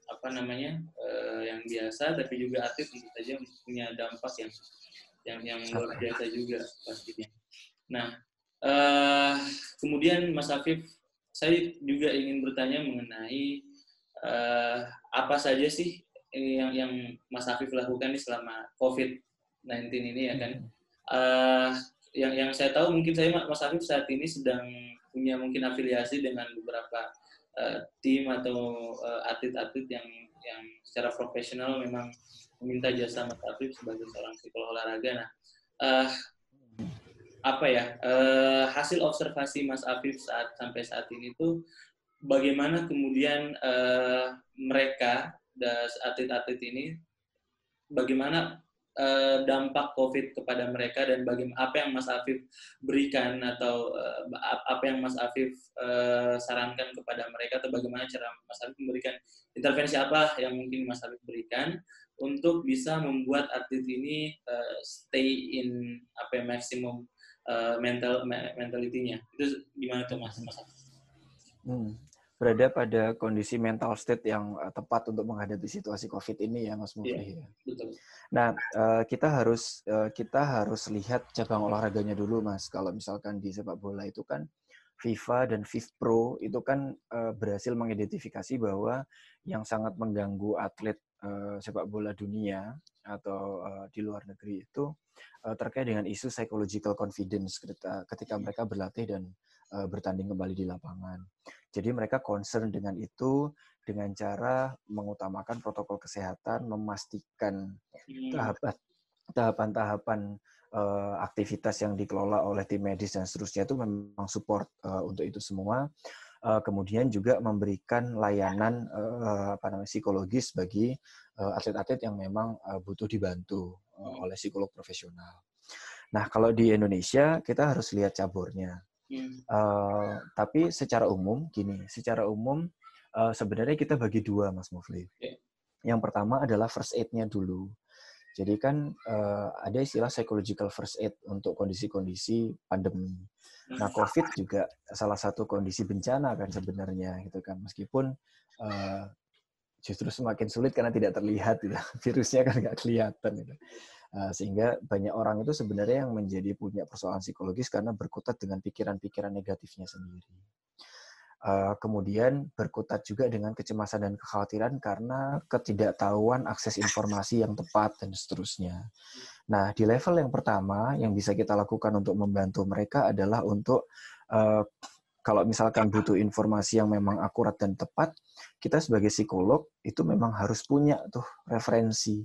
apa namanya uh, yang biasa tapi juga atlet tentu saja punya dampak yang yang yang luar biasa juga pastinya. Nah uh, kemudian Mas Afif saya juga ingin bertanya mengenai uh, apa saja sih yang yang Mas Afif lakukan selama COVID 19 ini ya kan. Uh, yang yang saya tahu mungkin saya Mas Afif saat ini sedang punya mungkin afiliasi dengan beberapa uh, tim atau uh, atlet-atlet yang yang secara profesional memang meminta jasa Mas Afif sebagai seorang psikolog olahraga. Nah, uh, apa ya uh, hasil observasi Mas Afif saat sampai saat ini tuh bagaimana kemudian uh, mereka atlet-atlet ini bagaimana uh, dampak COVID kepada mereka dan bagaimana apa yang Mas Afif berikan atau uh, apa yang Mas Afif uh, sarankan kepada mereka atau bagaimana cara Mas Afif memberikan intervensi apa yang mungkin Mas Afif berikan untuk bisa membuat atlet ini uh, stay in apa ya, maksimum uh, mental mentalitinya itu gimana tuh Mas? Mas Afif? Hmm berada pada kondisi mental state yang uh, tepat untuk menghadapi situasi COVID ini ya Mas Mufli. Iya, betul. Nah, uh, kita harus uh, kita harus lihat cabang olahraganya dulu Mas. Kalau misalkan di sepak bola itu kan FIFA dan FIFPro itu kan berhasil mengidentifikasi bahwa yang sangat mengganggu atlet sepak bola dunia atau di luar negeri itu terkait dengan isu psychological confidence ketika, ketika mereka berlatih dan bertanding kembali di lapangan. Jadi mereka concern dengan itu dengan cara mengutamakan protokol kesehatan, memastikan hmm. tahapan tahapan-tahapan uh, aktivitas yang dikelola oleh tim medis dan seterusnya itu memang support uh, untuk itu semua. Uh, kemudian juga memberikan layanan uh, apa namanya psikologis bagi atlet-atlet uh, yang memang uh, butuh dibantu uh, oleh psikolog profesional. Nah, kalau di Indonesia kita harus lihat caburnya. Uh, tapi secara umum, gini, secara umum uh, sebenarnya kita bagi dua, Mas Mufli. Yeah. Yang pertama adalah first aid-nya dulu. Jadi kan uh, ada istilah psychological first aid untuk kondisi-kondisi pandemi. Nah, COVID juga salah satu kondisi bencana kan sebenarnya, gitu kan. Meskipun uh, justru semakin sulit karena tidak terlihat, gitu. virusnya kan nggak kelihatan. Gitu. Eh, sehingga banyak orang itu sebenarnya yang menjadi punya persoalan psikologis karena berkutat dengan pikiran-pikiran negatifnya sendiri. Eh, kemudian berkutat juga dengan kecemasan dan kekhawatiran karena ketidaktahuan akses informasi yang tepat dan seterusnya. Nah, di level yang pertama yang bisa kita lakukan untuk membantu mereka adalah untuk uh, kalau misalkan butuh informasi yang memang akurat dan tepat, kita sebagai psikolog itu memang harus punya tuh referensi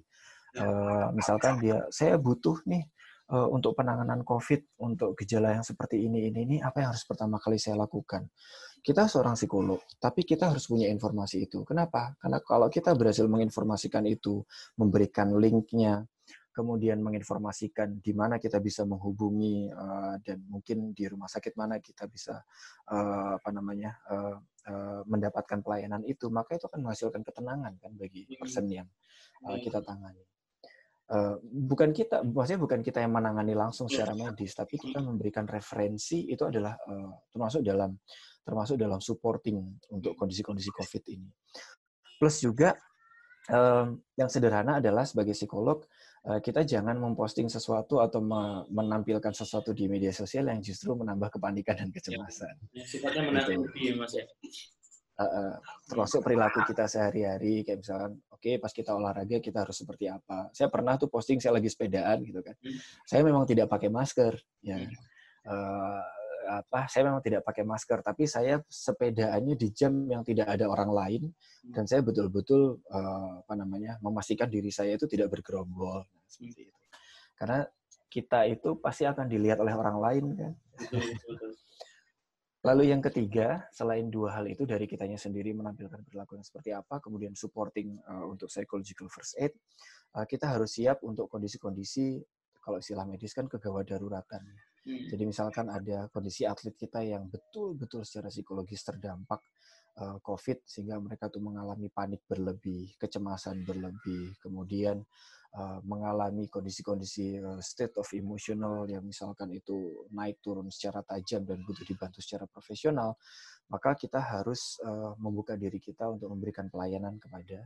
Uh, misalkan dia, saya butuh nih uh, untuk penanganan COVID, untuk gejala yang seperti ini, ini, ini, apa yang harus pertama kali saya lakukan? Kita seorang psikolog, tapi kita harus punya informasi itu. Kenapa? Karena kalau kita berhasil menginformasikan itu, memberikan linknya, kemudian menginformasikan di mana kita bisa menghubungi uh, dan mungkin di rumah sakit mana kita bisa uh, apa namanya uh, uh, mendapatkan pelayanan itu maka itu akan menghasilkan ketenangan kan bagi hmm. person yang uh, kita tangani. Uh, bukan kita, maksudnya bukan kita yang menangani langsung iya. secara medis, tapi kita memberikan referensi itu adalah uh, termasuk dalam termasuk dalam supporting untuk kondisi-kondisi COVID ini. Plus juga um, yang sederhana adalah sebagai psikolog uh, kita jangan memposting sesuatu atau menampilkan sesuatu di media sosial yang justru menambah kepanikan dan iya. kecemasan. Ya, sifatnya menakuti, gitu. mas ya uh, termasuk perilaku kita sehari-hari kayak misalkan oke okay, pas kita olahraga kita harus seperti apa. Saya pernah tuh posting saya lagi sepedaan gitu kan. Hmm. saya memang tidak pakai masker ya. Uh, apa saya memang tidak pakai masker tapi saya sepedaannya di jam yang tidak ada orang lain hmm. dan saya betul-betul uh, apa namanya memastikan diri saya itu tidak bergerombol nah, seperti itu. Karena kita itu pasti akan dilihat oleh orang lain kan Lalu yang ketiga, selain dua hal itu dari kitanya sendiri menampilkan perilaku yang seperti apa, kemudian supporting uh, untuk psychological first aid, uh, kita harus siap untuk kondisi-kondisi kalau istilah medis kan kegawat daruratan. Hmm. Jadi misalkan ada kondisi atlet kita yang betul-betul secara psikologis terdampak uh, COVID sehingga mereka tuh mengalami panik berlebih, kecemasan berlebih, kemudian uh, mengalami kondisi-kondisi uh, state of emotional yang misalkan itu naik turun secara tajam dan butuh dibantu secara profesional, maka kita harus membuka diri kita untuk memberikan pelayanan kepada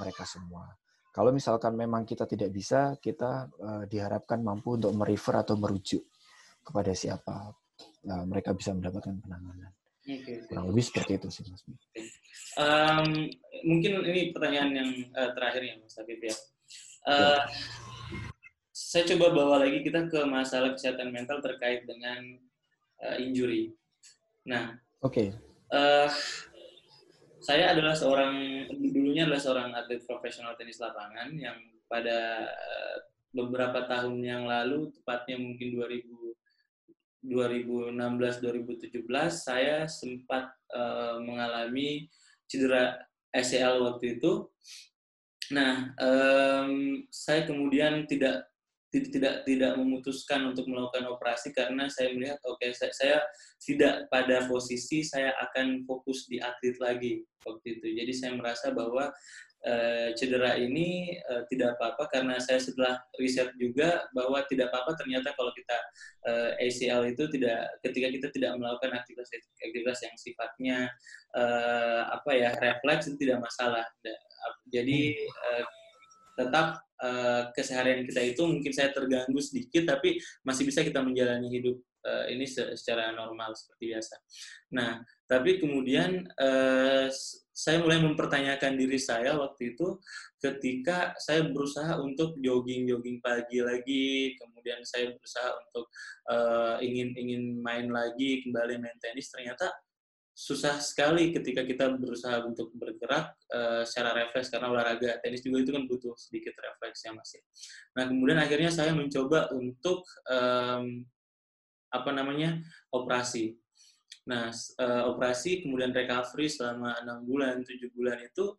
mereka semua. Kalau misalkan memang kita tidak bisa, kita diharapkan mampu untuk merefer atau merujuk kepada siapa mereka bisa mendapatkan penanganan. Okay, Kurang lebih seperti itu sih, Mas. Um, mungkin ini pertanyaan yang uh, terakhir ya, Mas Habib ya. Uh, saya coba bawa lagi kita ke masalah kesehatan mental terkait dengan uh, injury. Nah, oke. Okay. Uh, saya adalah seorang dulunya adalah seorang atlet profesional tenis lapangan yang pada beberapa tahun yang lalu, tepatnya mungkin 2000 2016-2017 saya sempat uh, mengalami cedera ACL waktu itu Nah, um, saya kemudian tidak tidak tidak memutuskan untuk melakukan operasi karena saya melihat oke okay, saya, saya tidak pada posisi saya akan fokus di atlet lagi waktu itu. Jadi saya merasa bahwa uh, cedera ini uh, tidak apa-apa karena saya setelah riset juga bahwa tidak apa-apa ternyata kalau kita uh, eh, ACL itu tidak ketika kita tidak melakukan aktivitas aktivitas yang sifatnya uh, apa ya refleks itu tidak masalah. Jadi uh, tetap uh, keseharian kita itu mungkin saya terganggu sedikit tapi masih bisa kita menjalani hidup uh, ini secara normal seperti biasa. Nah, tapi kemudian uh, saya mulai mempertanyakan diri saya waktu itu ketika saya berusaha untuk jogging-jogging pagi lagi, kemudian saya berusaha untuk uh, ingin ingin main lagi kembali main tenis ternyata susah sekali ketika kita berusaha untuk bergerak uh, secara refleks karena olahraga tenis juga itu kan butuh sedikit refleks yang masih. Nah kemudian akhirnya saya mencoba untuk um, apa namanya operasi. Nah uh, operasi kemudian recovery selama enam bulan tujuh bulan itu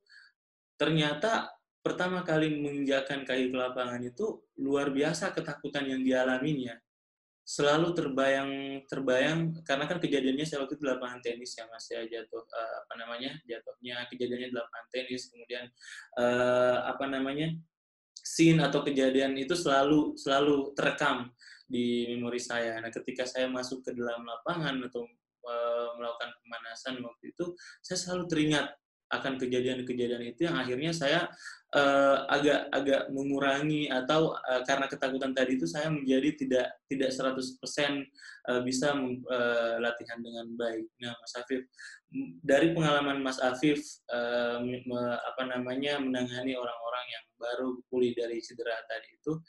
ternyata pertama kali menginjakan kaki ke lapangan itu luar biasa ketakutan yang dialaminya selalu terbayang terbayang karena kan kejadiannya saya waktu itu di lapangan tenis ya mas ya jatuh uh, apa namanya jatuhnya kejadiannya di lapangan tenis kemudian uh, apa namanya scene atau kejadian itu selalu selalu terekam di memori saya. Nah ketika saya masuk ke dalam lapangan atau uh, melakukan pemanasan waktu itu saya selalu teringat akan kejadian-kejadian itu yang akhirnya saya uh, agak agak mengurangi atau uh, karena ketakutan tadi itu saya menjadi tidak tidak 100% uh, bisa uh, latihan dengan baik. Nah, Mas Afif dari pengalaman Mas Afif uh, me, apa namanya menangani orang-orang yang baru pulih dari cedera tadi itu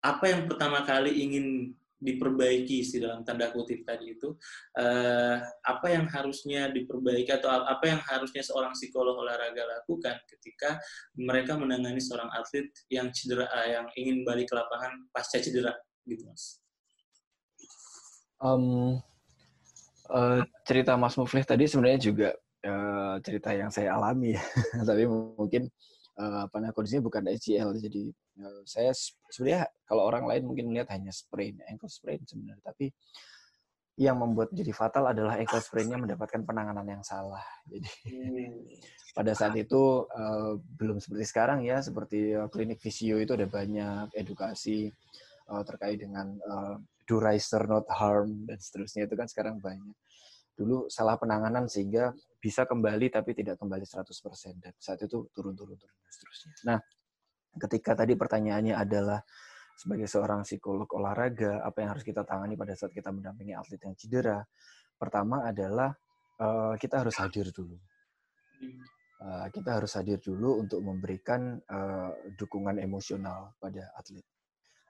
apa yang pertama kali ingin diperbaiki sih dalam tanda kutip tadi itu. Uh, apa yang harusnya diperbaiki atau apa yang harusnya seorang psikolog olahraga lakukan ketika mereka menangani seorang atlet yang cedera uh, yang ingin balik ke lapangan pasca cedera gitu mas? Um, uh, cerita Mas Muflih tadi sebenarnya juga uh, cerita yang saya alami tapi mungkin apa namanya kondisinya bukan ACL jadi uh, saya sebenarnya kalau orang lain mungkin melihat hanya sprain ankle sprain sebenarnya tapi yang membuat jadi fatal adalah ankle sprainnya mendapatkan penanganan yang salah. Jadi pada saat itu uh, belum seperti sekarang ya seperti uh, klinik visio itu ada banyak edukasi uh, terkait dengan uh, do riser not harm dan seterusnya itu kan sekarang banyak. Dulu salah penanganan sehingga bisa kembali tapi tidak kembali 100% dan saat itu turun-turun turun dan. Nah, ketika tadi pertanyaannya adalah sebagai seorang psikolog olahraga apa yang harus kita tangani pada saat kita mendampingi atlet yang cedera? Pertama adalah uh, kita harus hadir dulu. Uh, kita harus hadir dulu untuk memberikan uh, dukungan emosional pada atlet.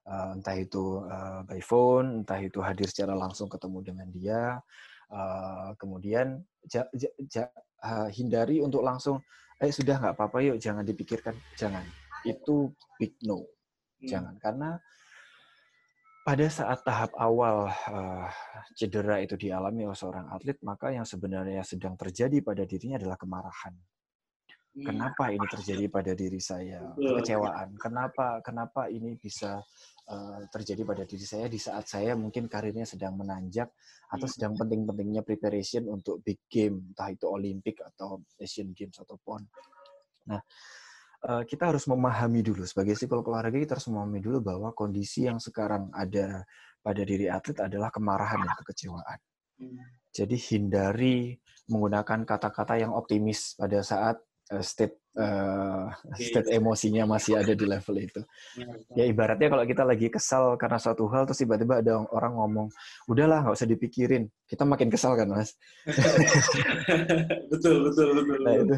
Entah itu uh, by phone, entah itu hadir secara langsung ketemu dengan dia, Uh, kemudian ja, ja, ja, uh, hindari untuk langsung, eh sudah nggak apa-apa yuk, jangan dipikirkan, jangan. Itu big no, hmm. jangan karena pada saat tahap awal uh, cedera itu dialami oleh seorang atlet, maka yang sebenarnya sedang terjadi pada dirinya adalah kemarahan. Hmm. Kenapa ini terjadi pada diri saya? Kekecewaan. Kenapa? Kenapa ini bisa uh, terjadi pada diri saya di saat saya mungkin karirnya sedang menanjak atau sedang hmm. penting-pentingnya preparation untuk big game, entah itu Olimpik atau Asian Games atau PON. Nah, uh, kita harus memahami dulu sebagai psikolog olahraga kita harus memahami dulu bahwa kondisi yang sekarang ada pada diri atlet adalah kemarahan dan kekecewaan. Hmm. Jadi hindari menggunakan kata-kata yang optimis pada saat state uh, state emosinya masih ada di level itu. Ya ibaratnya kalau kita lagi kesal karena suatu hal terus tiba-tiba ada orang ngomong, udahlah nggak usah dipikirin, kita makin kesal kan mas? betul betul betul. Nah, itu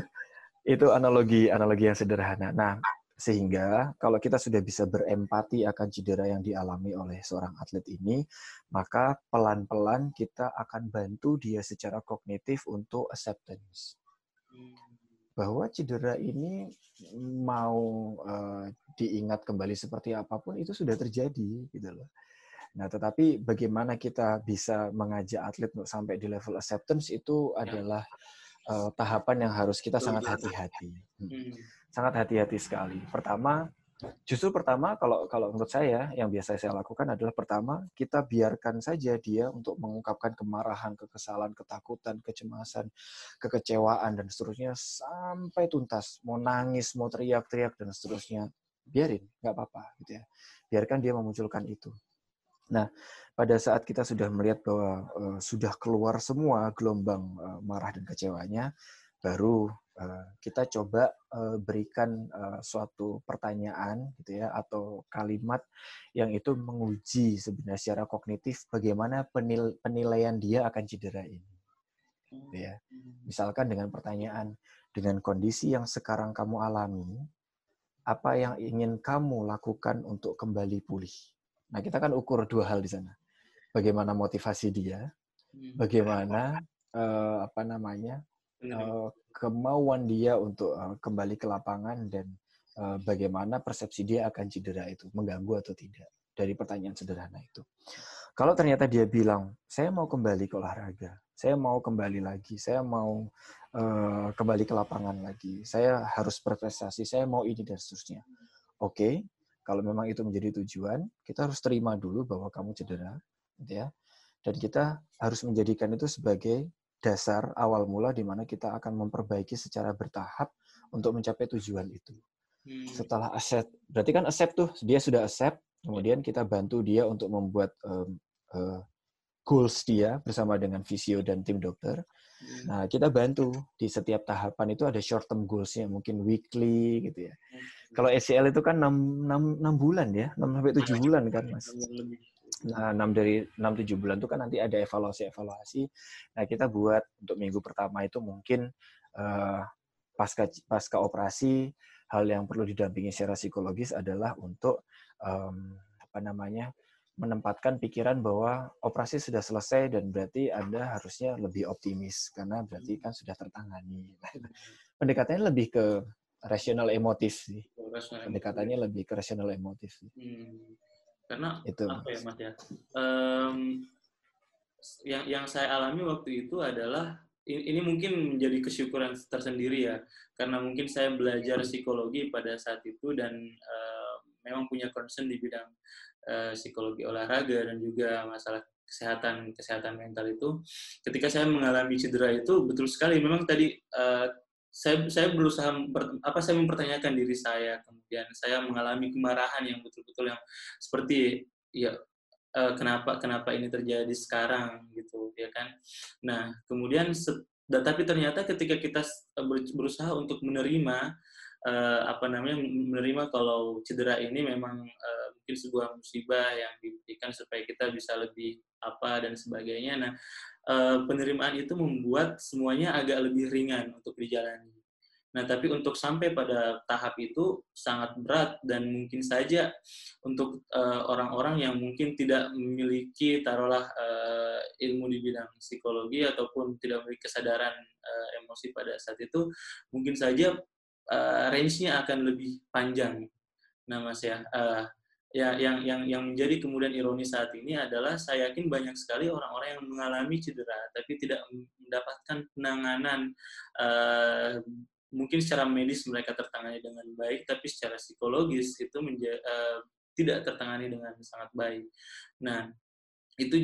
itu analogi analogi yang sederhana. Nah sehingga kalau kita sudah bisa berempati akan cedera yang dialami oleh seorang atlet ini, maka pelan-pelan kita akan bantu dia secara kognitif untuk acceptance. Hmm bahwa cedera ini mau uh, diingat kembali seperti apa pun itu sudah terjadi gitu loh. Nah, tetapi bagaimana kita bisa mengajak atlet untuk sampai di level acceptance itu adalah uh, tahapan yang harus kita sangat hati-hati. Hmm. Sangat hati-hati sekali. Pertama, justru pertama kalau kalau menurut saya yang biasa saya lakukan adalah pertama kita biarkan saja dia untuk mengungkapkan kemarahan, kekesalan, ketakutan, kecemasan, kekecewaan dan seterusnya sampai tuntas. Mau nangis, mau teriak-teriak dan seterusnya, biarin, nggak apa-apa gitu ya. Biarkan dia memunculkan itu. Nah, pada saat kita sudah melihat bahwa uh, sudah keluar semua gelombang uh, marah dan kecewanya, baru uh, kita coba uh, berikan uh, suatu pertanyaan gitu ya atau kalimat yang itu menguji sebenarnya secara kognitif bagaimana penil penilaian dia akan cedera ini. Gitu ya. Misalkan dengan pertanyaan dengan kondisi yang sekarang kamu alami, apa yang ingin kamu lakukan untuk kembali pulih? Nah, kita kan ukur dua hal di sana. Bagaimana motivasi dia, hmm. bagaimana uh, apa namanya uh, kemauan dia untuk uh, kembali ke lapangan dan uh, bagaimana persepsi dia akan cedera itu, mengganggu atau tidak dari pertanyaan sederhana itu. Kalau ternyata dia bilang, saya mau kembali ke olahraga, saya mau kembali lagi, saya mau uh, kembali ke lapangan lagi, saya harus berprestasi, saya mau ini dan seterusnya. Oke, okay, kalau memang itu menjadi tujuan, kita harus terima dulu bahwa kamu cedera, gitu ya. Dan kita harus menjadikan itu sebagai dasar awal mula di mana kita akan memperbaiki secara bertahap untuk mencapai tujuan itu. Hmm. Setelah accept, berarti kan accept tuh dia sudah accept, kemudian kita bantu dia untuk membuat um, uh, goals dia bersama dengan visio dan tim dokter. Hmm. Nah, kita bantu di setiap tahapan itu ada short term goals-nya, mungkin weekly gitu ya. Hmm. Kalau ACL itu kan 6, 6, 6 bulan ya, 6 sampai 7 iya, bulan kan Mas. Nah, 6 dari 6 7 bulan itu kan nanti ada evaluasi-evaluasi. Nah, kita buat untuk minggu pertama itu mungkin uh, pasca pasca operasi hal yang perlu didampingi secara psikologis adalah untuk um, apa namanya? menempatkan pikiran bahwa operasi sudah selesai dan berarti Anda harusnya lebih optimis karena berarti kan sudah tertangani. Pendekatannya lebih ke rasional emotif sih. Pendekatannya lebih ke rasional emotif sih. Hmm. Karena itu, apa ya Mas. Ya? Um, yang yang saya alami waktu itu adalah ini mungkin menjadi kesyukuran tersendiri ya. Karena mungkin saya belajar psikologi pada saat itu dan uh, memang punya concern di bidang uh, psikologi olahraga dan juga masalah kesehatan kesehatan mental itu. Ketika saya mengalami cedera itu betul sekali. Memang tadi uh, saya saya berusaha apa saya mempertanyakan diri saya kemudian saya mengalami kemarahan yang betul-betul yang seperti ya uh, kenapa kenapa ini terjadi sekarang gitu ya kan nah kemudian tapi ternyata ketika kita berusaha untuk menerima uh, apa namanya menerima kalau cedera ini memang uh, mungkin sebuah musibah yang diberikan supaya kita bisa lebih apa dan sebagainya. Nah, uh, penerimaan itu membuat semuanya agak lebih ringan untuk dijalani. Nah, tapi untuk sampai pada tahap itu sangat berat dan mungkin saja untuk orang-orang uh, yang mungkin tidak memiliki taruhlah uh, ilmu di bidang psikologi ataupun tidak memiliki kesadaran uh, emosi pada saat itu mungkin saja uh, range-nya akan lebih panjang. Nah, Mas ya, uh, ya yang yang yang menjadi kemudian ironi saat ini adalah saya yakin banyak sekali orang-orang yang mengalami cedera tapi tidak mendapatkan penanganan uh, mungkin secara medis mereka tertangani dengan baik tapi secara psikologis itu menja uh, tidak tertangani dengan sangat baik. Nah, itu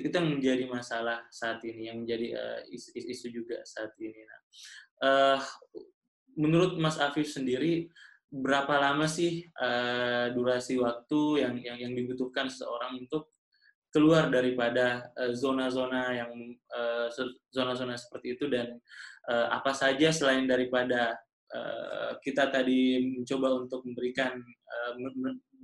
itu, yang menjadi masalah saat ini yang menjadi uh, isu, isu juga saat ini. Nah, uh, menurut Mas Afif sendiri berapa lama sih uh, durasi waktu yang yang yang dibutuhkan seseorang untuk keluar daripada zona-zona uh, yang zona-zona uh, seperti itu? Dan uh, apa saja selain daripada uh, kita tadi mencoba untuk memberikan uh,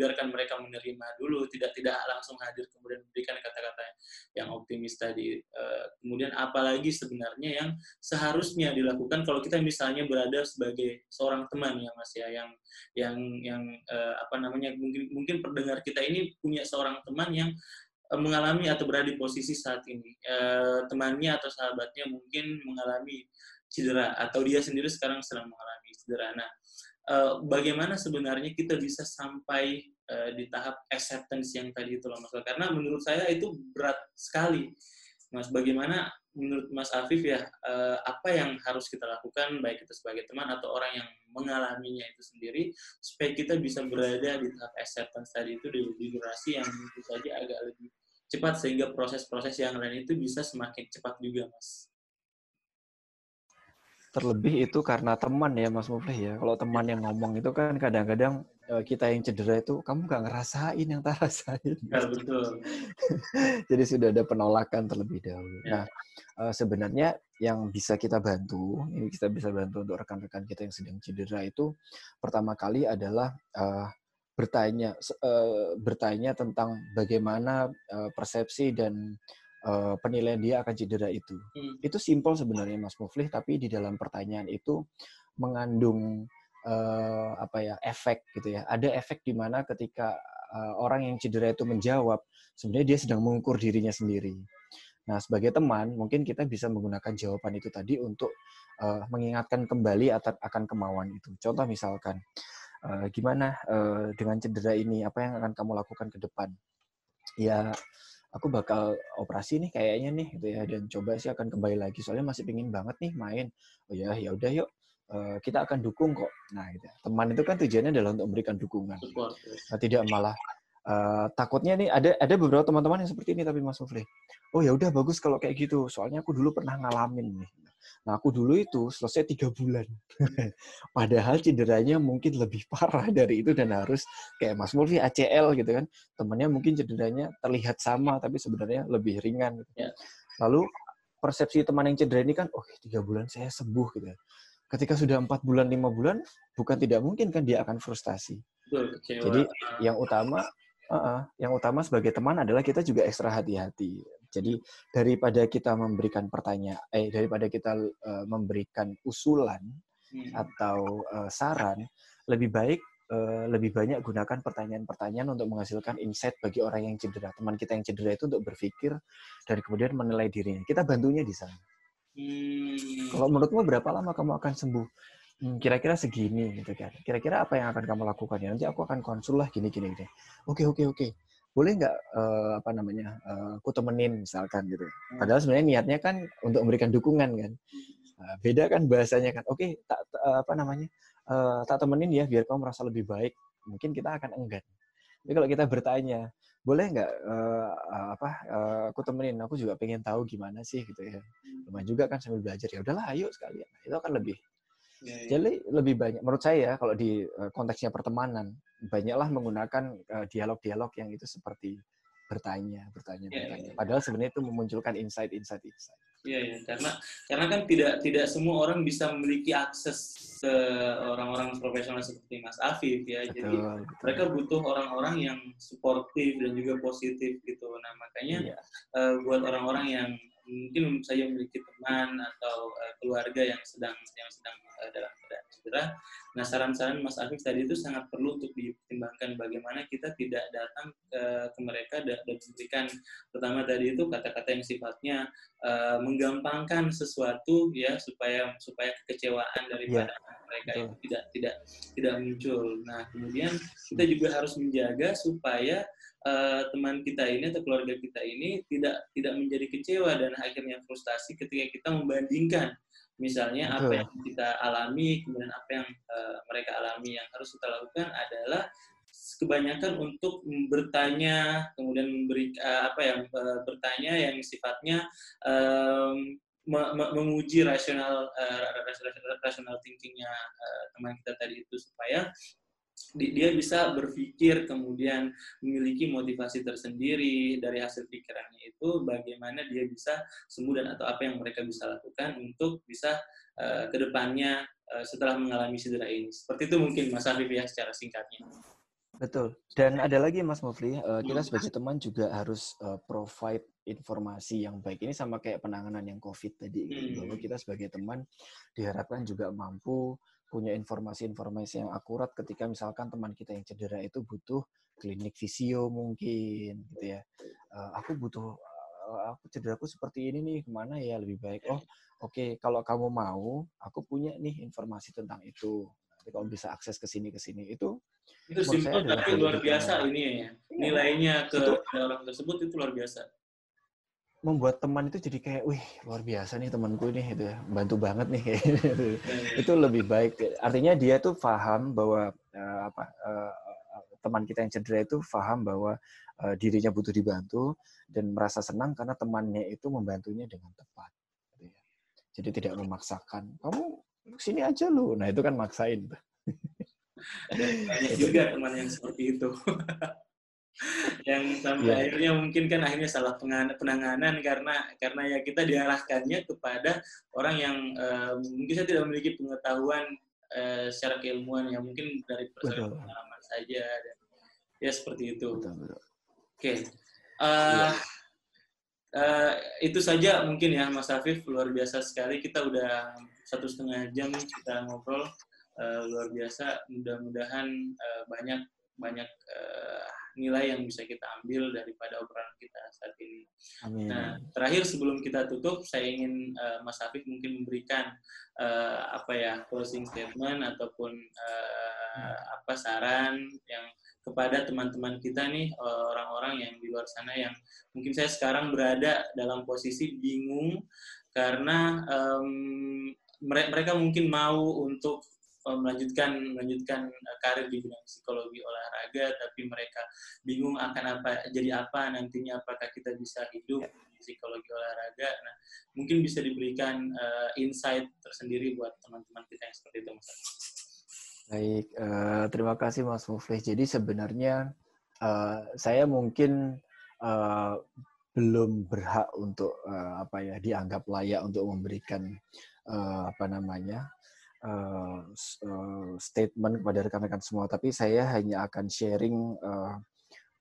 biarkan mereka menerima dulu tidak tidak langsung hadir kemudian memberikan kata-kata yang optimis tadi. Uh, kemudian apalagi sebenarnya yang seharusnya dilakukan kalau kita misalnya berada sebagai seorang teman yang masih ya yang yang yang uh, apa namanya mungkin mungkin pendengar kita ini punya seorang teman yang mengalami atau berada di posisi saat ini. Temannya atau sahabatnya mungkin mengalami cedera atau dia sendiri sekarang sedang mengalami cedera. Nah Eh, bagaimana sebenarnya kita bisa sampai uh, di tahap acceptance yang tadi itu loh Mas. Karena menurut saya itu berat sekali. Mas, bagaimana menurut Mas Afif ya uh, apa yang harus kita lakukan baik kita sebagai teman atau orang yang mengalaminya itu sendiri supaya kita bisa berada di tahap acceptance tadi itu di, di durasi yang tentu saja agak lebih cepat sehingga proses-proses yang lain itu bisa semakin cepat juga mas. Terlebih itu karena teman ya Mas Muflih ya. Kalau teman yang ngomong itu kan kadang-kadang eh, kita yang cedera itu kamu nggak ngerasain yang tak rasain. Ya, betul. Jadi sudah ada penolakan terlebih dahulu. Ya. Nah, uh, sebenarnya yang bisa kita bantu, ini kita bisa bantu untuk rekan-rekan kita yang sedang cedera itu pertama kali adalah uh, bertanya uh, bertanya tentang bagaimana uh, persepsi dan uh, penilaian dia akan cedera itu. Hmm. Itu simpel sebenarnya Mas Muflih, tapi di dalam pertanyaan itu mengandung uh, apa ya efek gitu ya. Ada efek di mana ketika uh, orang yang cedera itu menjawab, sebenarnya dia sedang mengukur dirinya sendiri. Nah, sebagai teman, mungkin kita bisa menggunakan jawaban itu tadi untuk uh, mengingatkan kembali akan kemauan itu. Contoh misalkan, uh, gimana uh, dengan cedera ini, apa yang akan kamu lakukan ke depan? Ya, aku bakal operasi nih kayaknya nih gitu ya dan coba sih akan kembali lagi soalnya masih pingin banget nih main oh ya ya udah yuk kita akan dukung kok nah gitu teman itu kan tujuannya adalah untuk memberikan dukungan nah, tidak malah Uh, takutnya nih ada ada beberapa teman-teman yang seperti ini tapi Mas Sufli. Oh ya udah bagus kalau kayak gitu. Soalnya aku dulu pernah ngalamin nih. Nah aku dulu itu selesai tiga bulan. Padahal cederanya mungkin lebih parah dari itu dan harus kayak Mas Mulfi ACL gitu kan. Temennya mungkin cederanya terlihat sama tapi sebenarnya lebih ringan. Gitu. Ya. Lalu persepsi teman yang cedera ini kan, oh tiga bulan saya sembuh gitu. Ya. Ketika sudah empat bulan lima bulan, bukan tidak mungkin kan dia akan frustasi. Jadi yang utama Uh, yang utama sebagai teman adalah kita juga ekstra hati-hati. Jadi daripada kita memberikan pertanyaan, eh daripada kita uh, memberikan usulan hmm. atau uh, saran, lebih baik uh, lebih banyak gunakan pertanyaan-pertanyaan untuk menghasilkan insight bagi orang yang cedera. Teman kita yang cedera itu untuk berpikir dan kemudian menilai dirinya. Kita bantunya di sana. Hmm. Kalau menurutmu berapa lama kamu akan sembuh? Hmm, kira-kira segini gitu kan. Kira-kira apa yang akan kamu lakukan ya? Nanti aku akan konsul lah gini gini gini. Oke oke oke. Boleh nggak uh, apa namanya? Uh, aku temenin misalkan gitu. Hmm. Padahal sebenarnya niatnya kan untuk memberikan dukungan kan. Uh, beda kan bahasanya kan. Oke, tak uh, apa namanya? Uh, tak temenin ya biar kamu merasa lebih baik. Mungkin kita akan enggan. Tapi kalau kita bertanya, boleh nggak uh, apa uh, aku temenin? Aku juga pengen tahu gimana sih gitu ya. Lumayan juga kan sambil belajar ya. Udahlah, ayo sekalian. Itu akan lebih Ya, ya. Jadi lebih banyak, menurut saya kalau di eh, konteksnya pertemanan, banyaklah menggunakan eh, dialog-dialog yang itu seperti bertanya, bertanya, ya, bertanya. Ya. Padahal sebenarnya itu memunculkan insight, insight, insight. Iya, ya. karena karena kan tidak tidak semua orang bisa memiliki akses ke orang-orang profesional seperti Mas Afif ya. Betul, Jadi betul. mereka butuh orang-orang yang suportif dan juga positif gitu. Nah makanya ya. uh, buat orang-orang yang mungkin saya memiliki teman atau uh, keluarga yang sedang yang sedang uh, dalam keadaan cedera. Nah, saran-saran Mas Afif tadi itu sangat perlu untuk dipertimbangkan bagaimana kita tidak datang uh, ke mereka dan, memberikan pertama tadi itu kata-kata yang sifatnya uh, menggampangkan sesuatu ya supaya supaya kekecewaan daripada yeah. mereka itu tidak tidak tidak muncul. Nah, kemudian kita juga harus menjaga supaya uh, teman kita ini atau keluarga kita ini tidak tidak menjadi kecewa dan akhirnya frustasi ketika kita membandingkan misalnya Betul. apa yang kita alami kemudian apa yang uh, mereka alami yang harus kita lakukan adalah kebanyakan untuk bertanya kemudian memberi uh, apa yang uh, bertanya yang sifatnya um, menguji rasional uh, rasional thinkingnya uh, teman kita tadi itu supaya dia bisa berpikir kemudian memiliki motivasi tersendiri dari hasil pikirannya itu bagaimana dia bisa sembuh dan atau apa yang mereka bisa lakukan untuk bisa uh, ke depannya uh, setelah mengalami cedera ini. Seperti itu mungkin Mas Afif ya secara singkatnya. Betul. Dan ada lagi Mas Mufli, uh, kita sebagai teman juga harus uh, provide informasi yang baik. Ini sama kayak penanganan yang COVID tadi, gitu. hmm. bahwa kita sebagai teman diharapkan juga mampu punya informasi-informasi yang akurat ketika misalkan teman kita yang cedera itu butuh klinik visio mungkin gitu ya. Uh, aku butuh uh, aku cederaku seperti ini nih ke mana ya lebih baik. Oh oke okay, kalau kamu mau aku punya nih informasi tentang itu. Nanti kalau bisa akses ke sini ke sini itu itu simpel tapi luar biasa ini ya. Nilainya ke itu, orang tersebut itu luar biasa. Membuat teman itu jadi kayak, wih luar biasa nih temanku nih, gitu ya, bantu banget nih gitu. itu lebih baik. Artinya dia tuh paham bahwa uh, apa uh, teman kita yang cedera itu paham bahwa uh, dirinya butuh dibantu dan merasa senang karena temannya itu membantunya dengan tepat. Gitu ya. Jadi tidak memaksakan. Kamu sini aja lu. Nah itu kan maksain. Banyak juga teman yang seperti itu. yang sampai yeah. akhirnya mungkin kan akhirnya salah penanganan karena karena ya kita diarahkannya kepada orang yang uh, mungkin saya tidak memiliki pengetahuan uh, secara keilmuan yang mungkin dari pengalaman saja dan ya seperti itu. Oke, okay. uh, yeah. uh, itu saja mungkin ya Mas Afif luar biasa sekali kita udah satu setengah jam kita ngobrol uh, luar biasa mudah-mudahan uh, banyak banyak uh, nilai yang bisa kita ambil daripada obrolan kita saat ini. Amin. Nah, terakhir sebelum kita tutup, saya ingin uh, Mas Afif mungkin memberikan uh, apa ya closing statement ataupun uh, apa saran yang kepada teman-teman kita nih orang-orang yang di luar sana yang mungkin saya sekarang berada dalam posisi bingung karena um, mereka mungkin mau untuk melanjutkan melanjutkan eh, karir di bidang psikologi olahraga tapi mereka bingung akan apa jadi apa nantinya apakah kita bisa hidup ya. di psikologi olahraga. Nah mungkin bisa diberikan uh, insight tersendiri buat teman-teman kita yang seperti itu mas baik uh, terima kasih mas Muflih jadi sebenarnya uh, saya mungkin uh, belum berhak untuk uh, apa ya dianggap layak untuk memberikan uh, apa namanya statement kepada rekan-rekan semua, tapi saya hanya akan sharing uh,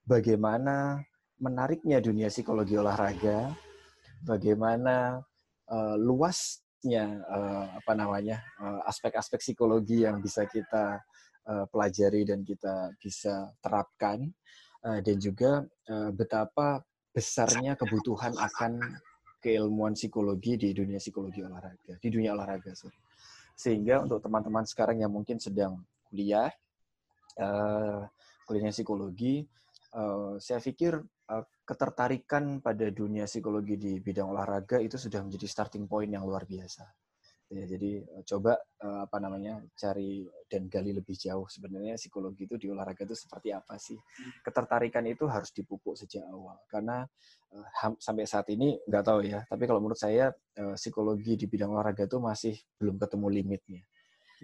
bagaimana menariknya dunia psikologi olahraga, bagaimana uh, luasnya uh, apa namanya aspek-aspek uh, psikologi yang bisa kita uh, pelajari dan kita bisa terapkan, uh, dan juga uh, betapa besarnya kebutuhan akan keilmuan psikologi di dunia psikologi olahraga, di dunia olahraga. Sorry. Sehingga untuk teman-teman sekarang yang mungkin sedang kuliah, uh, kuliahnya psikologi, uh, saya pikir uh, ketertarikan pada dunia psikologi di bidang olahraga itu sudah menjadi starting point yang luar biasa. Ya, jadi coba uh, apa namanya cari dan gali lebih jauh sebenarnya psikologi itu di olahraga itu seperti apa sih? Ketertarikan itu harus dipupuk sejak awal karena uh, sampai saat ini nggak tahu ya, tapi kalau menurut saya psikologi di bidang olahraga itu masih belum ketemu limitnya.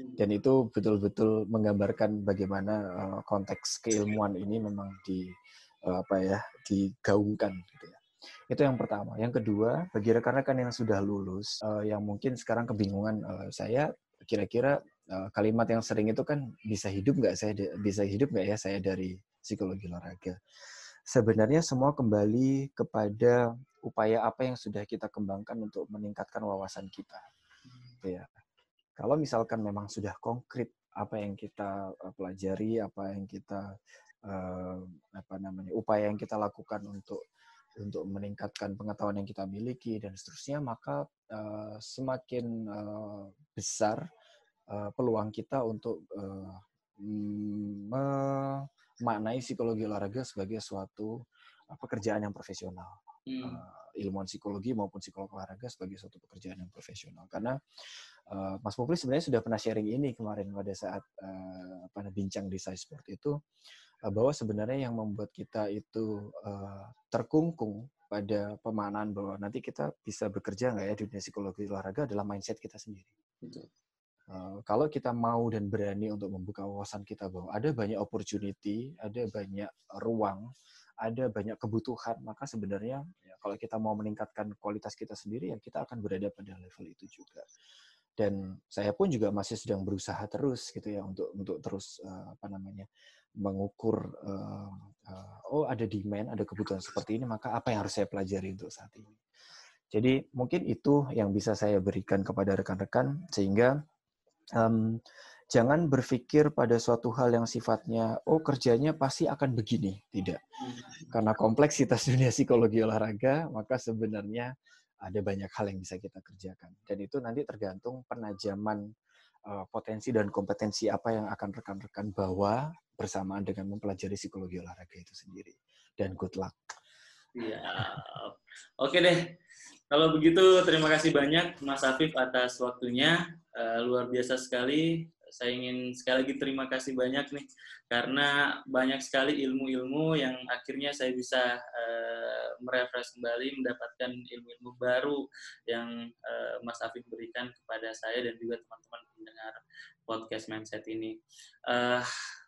Hmm. Dan itu betul-betul menggambarkan bagaimana konteks keilmuan ini memang di apa ya digaungkan gitu ya. Itu yang pertama. Yang kedua, bagi rekan-rekan yang sudah lulus, uh, yang mungkin sekarang kebingungan, uh, saya kira-kira uh, kalimat yang sering itu kan bisa hidup nggak saya bisa hidup nggak ya saya dari psikologi olahraga. Sebenarnya semua kembali kepada upaya apa yang sudah kita kembangkan untuk meningkatkan wawasan kita. Gitu ya. Kalau misalkan memang sudah konkret apa yang kita pelajari, apa yang kita apa namanya upaya yang kita lakukan untuk untuk meningkatkan pengetahuan yang kita miliki dan seterusnya, maka uh, semakin uh, besar uh, peluang kita untuk uh, memaknai psikologi olahraga sebagai suatu uh, pekerjaan yang profesional. Hmm. Uh, ilmuwan psikologi maupun psikolog olahraga sebagai suatu pekerjaan yang profesional. Karena uh, Mas Mufli sebenarnya sudah pernah sharing ini kemarin pada saat uh, apa bincang di Sport itu bahwa sebenarnya yang membuat kita itu uh, terkungkung pada pemanaan bahwa nanti kita bisa bekerja nggak ya di dunia psikologi olahraga adalah mindset kita sendiri. Uh, kalau kita mau dan berani untuk membuka wawasan kita bahwa ada banyak opportunity, ada banyak ruang, ada banyak kebutuhan, maka sebenarnya ya, kalau kita mau meningkatkan kualitas kita sendiri, ya kita akan berada pada level itu juga. Dan saya pun juga masih sedang berusaha terus gitu ya untuk untuk terus uh, apa namanya mengukur uh, uh, oh ada demand, ada kebutuhan seperti ini, maka apa yang harus saya pelajari untuk saat ini. Jadi mungkin itu yang bisa saya berikan kepada rekan-rekan sehingga um, jangan berpikir pada suatu hal yang sifatnya oh kerjanya pasti akan begini, tidak. Karena kompleksitas dunia psikologi olahraga, maka sebenarnya ada banyak hal yang bisa kita kerjakan dan itu nanti tergantung penajaman potensi dan kompetensi apa yang akan rekan-rekan bawa bersamaan dengan mempelajari psikologi olahraga itu sendiri. Dan good luck. Iya. Oke deh. Kalau begitu terima kasih banyak Mas Afif atas waktunya. Uh, luar biasa sekali. Saya ingin sekali lagi terima kasih banyak nih karena banyak sekali ilmu-ilmu yang akhirnya saya bisa uh, merefresh kembali, mendapatkan ilmu-ilmu baru yang uh, Mas Afif berikan kepada saya dan juga teman-teman pendengar podcast mindset ini. Uh,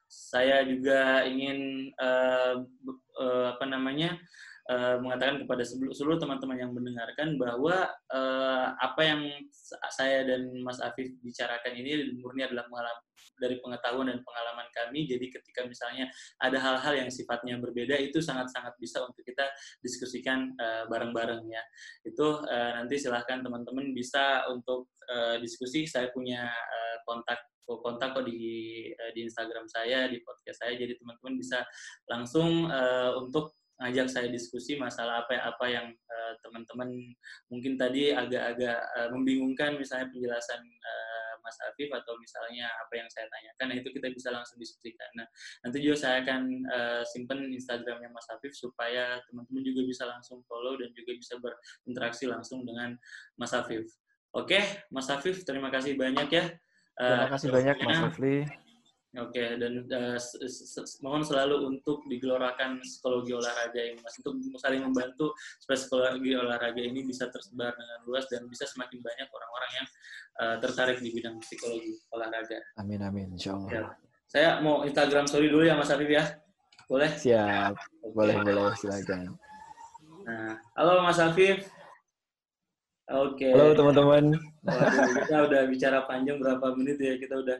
saya juga ingin uh, uh, apa namanya uh, mengatakan kepada seluruh teman-teman yang mendengarkan bahwa uh, apa yang saya dan Mas Afif bicarakan ini murni adalah pengalaman dari pengetahuan dan pengalaman kami. Jadi ketika misalnya ada hal-hal yang sifatnya berbeda itu sangat-sangat bisa untuk kita diskusikan uh, bareng-bareng ya. Itu uh, nanti silahkan teman-teman bisa untuk uh, diskusi. Saya punya uh, kontak kontak kok di di Instagram saya di podcast saya jadi teman-teman bisa langsung uh, untuk ngajak saya diskusi masalah apa apa yang uh, teman-teman mungkin tadi agak-agak uh, membingungkan misalnya penjelasan uh, Mas Afif atau misalnya apa yang saya tanyakan nah itu kita bisa langsung diskusikan. Nah nanti juga saya akan uh, simpan Instagramnya Mas Afif supaya teman-teman juga bisa langsung follow dan juga bisa berinteraksi langsung dengan Mas Afif. Oke Mas Afif terima kasih banyak ya. Terima kasih banyak Mas Afif Oke, okay, dan uh, mohon selalu untuk digelorakan psikologi olahraga ini, Mas, untuk saling membantu supaya psikologi olahraga ini bisa tersebar dengan luas dan bisa semakin banyak orang-orang yang uh, tertarik di bidang psikologi olahraga. Amin, amin, insya Allah. Ya. Saya mau Instagram story dulu ya, Mas Arif ya. Boleh? Siap, boleh, boleh, silakan. Nah, halo Mas Afif. Oke. Okay. Halo teman-teman. Kita udah bicara panjang berapa menit ya? Kita udah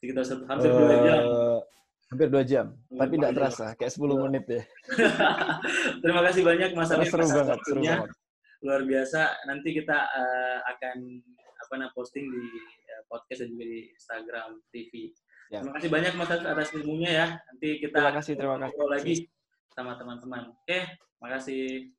sekitar hampir dua uh, jam. Hampir dua jam, hampir tapi tidak terasa, kayak 10 menit ya. Terima kasih banyak Mas Arif seru banget, seru banget. Luar biasa. Nanti kita uh, akan apa namanya posting di uh, podcast dan juga di Instagram TV. Ya. Terima kasih banyak Mas Arif atas ilmunya ya. Nanti kita terima kasih, terima kasih. lagi sama teman-teman. Oke, terima kasih.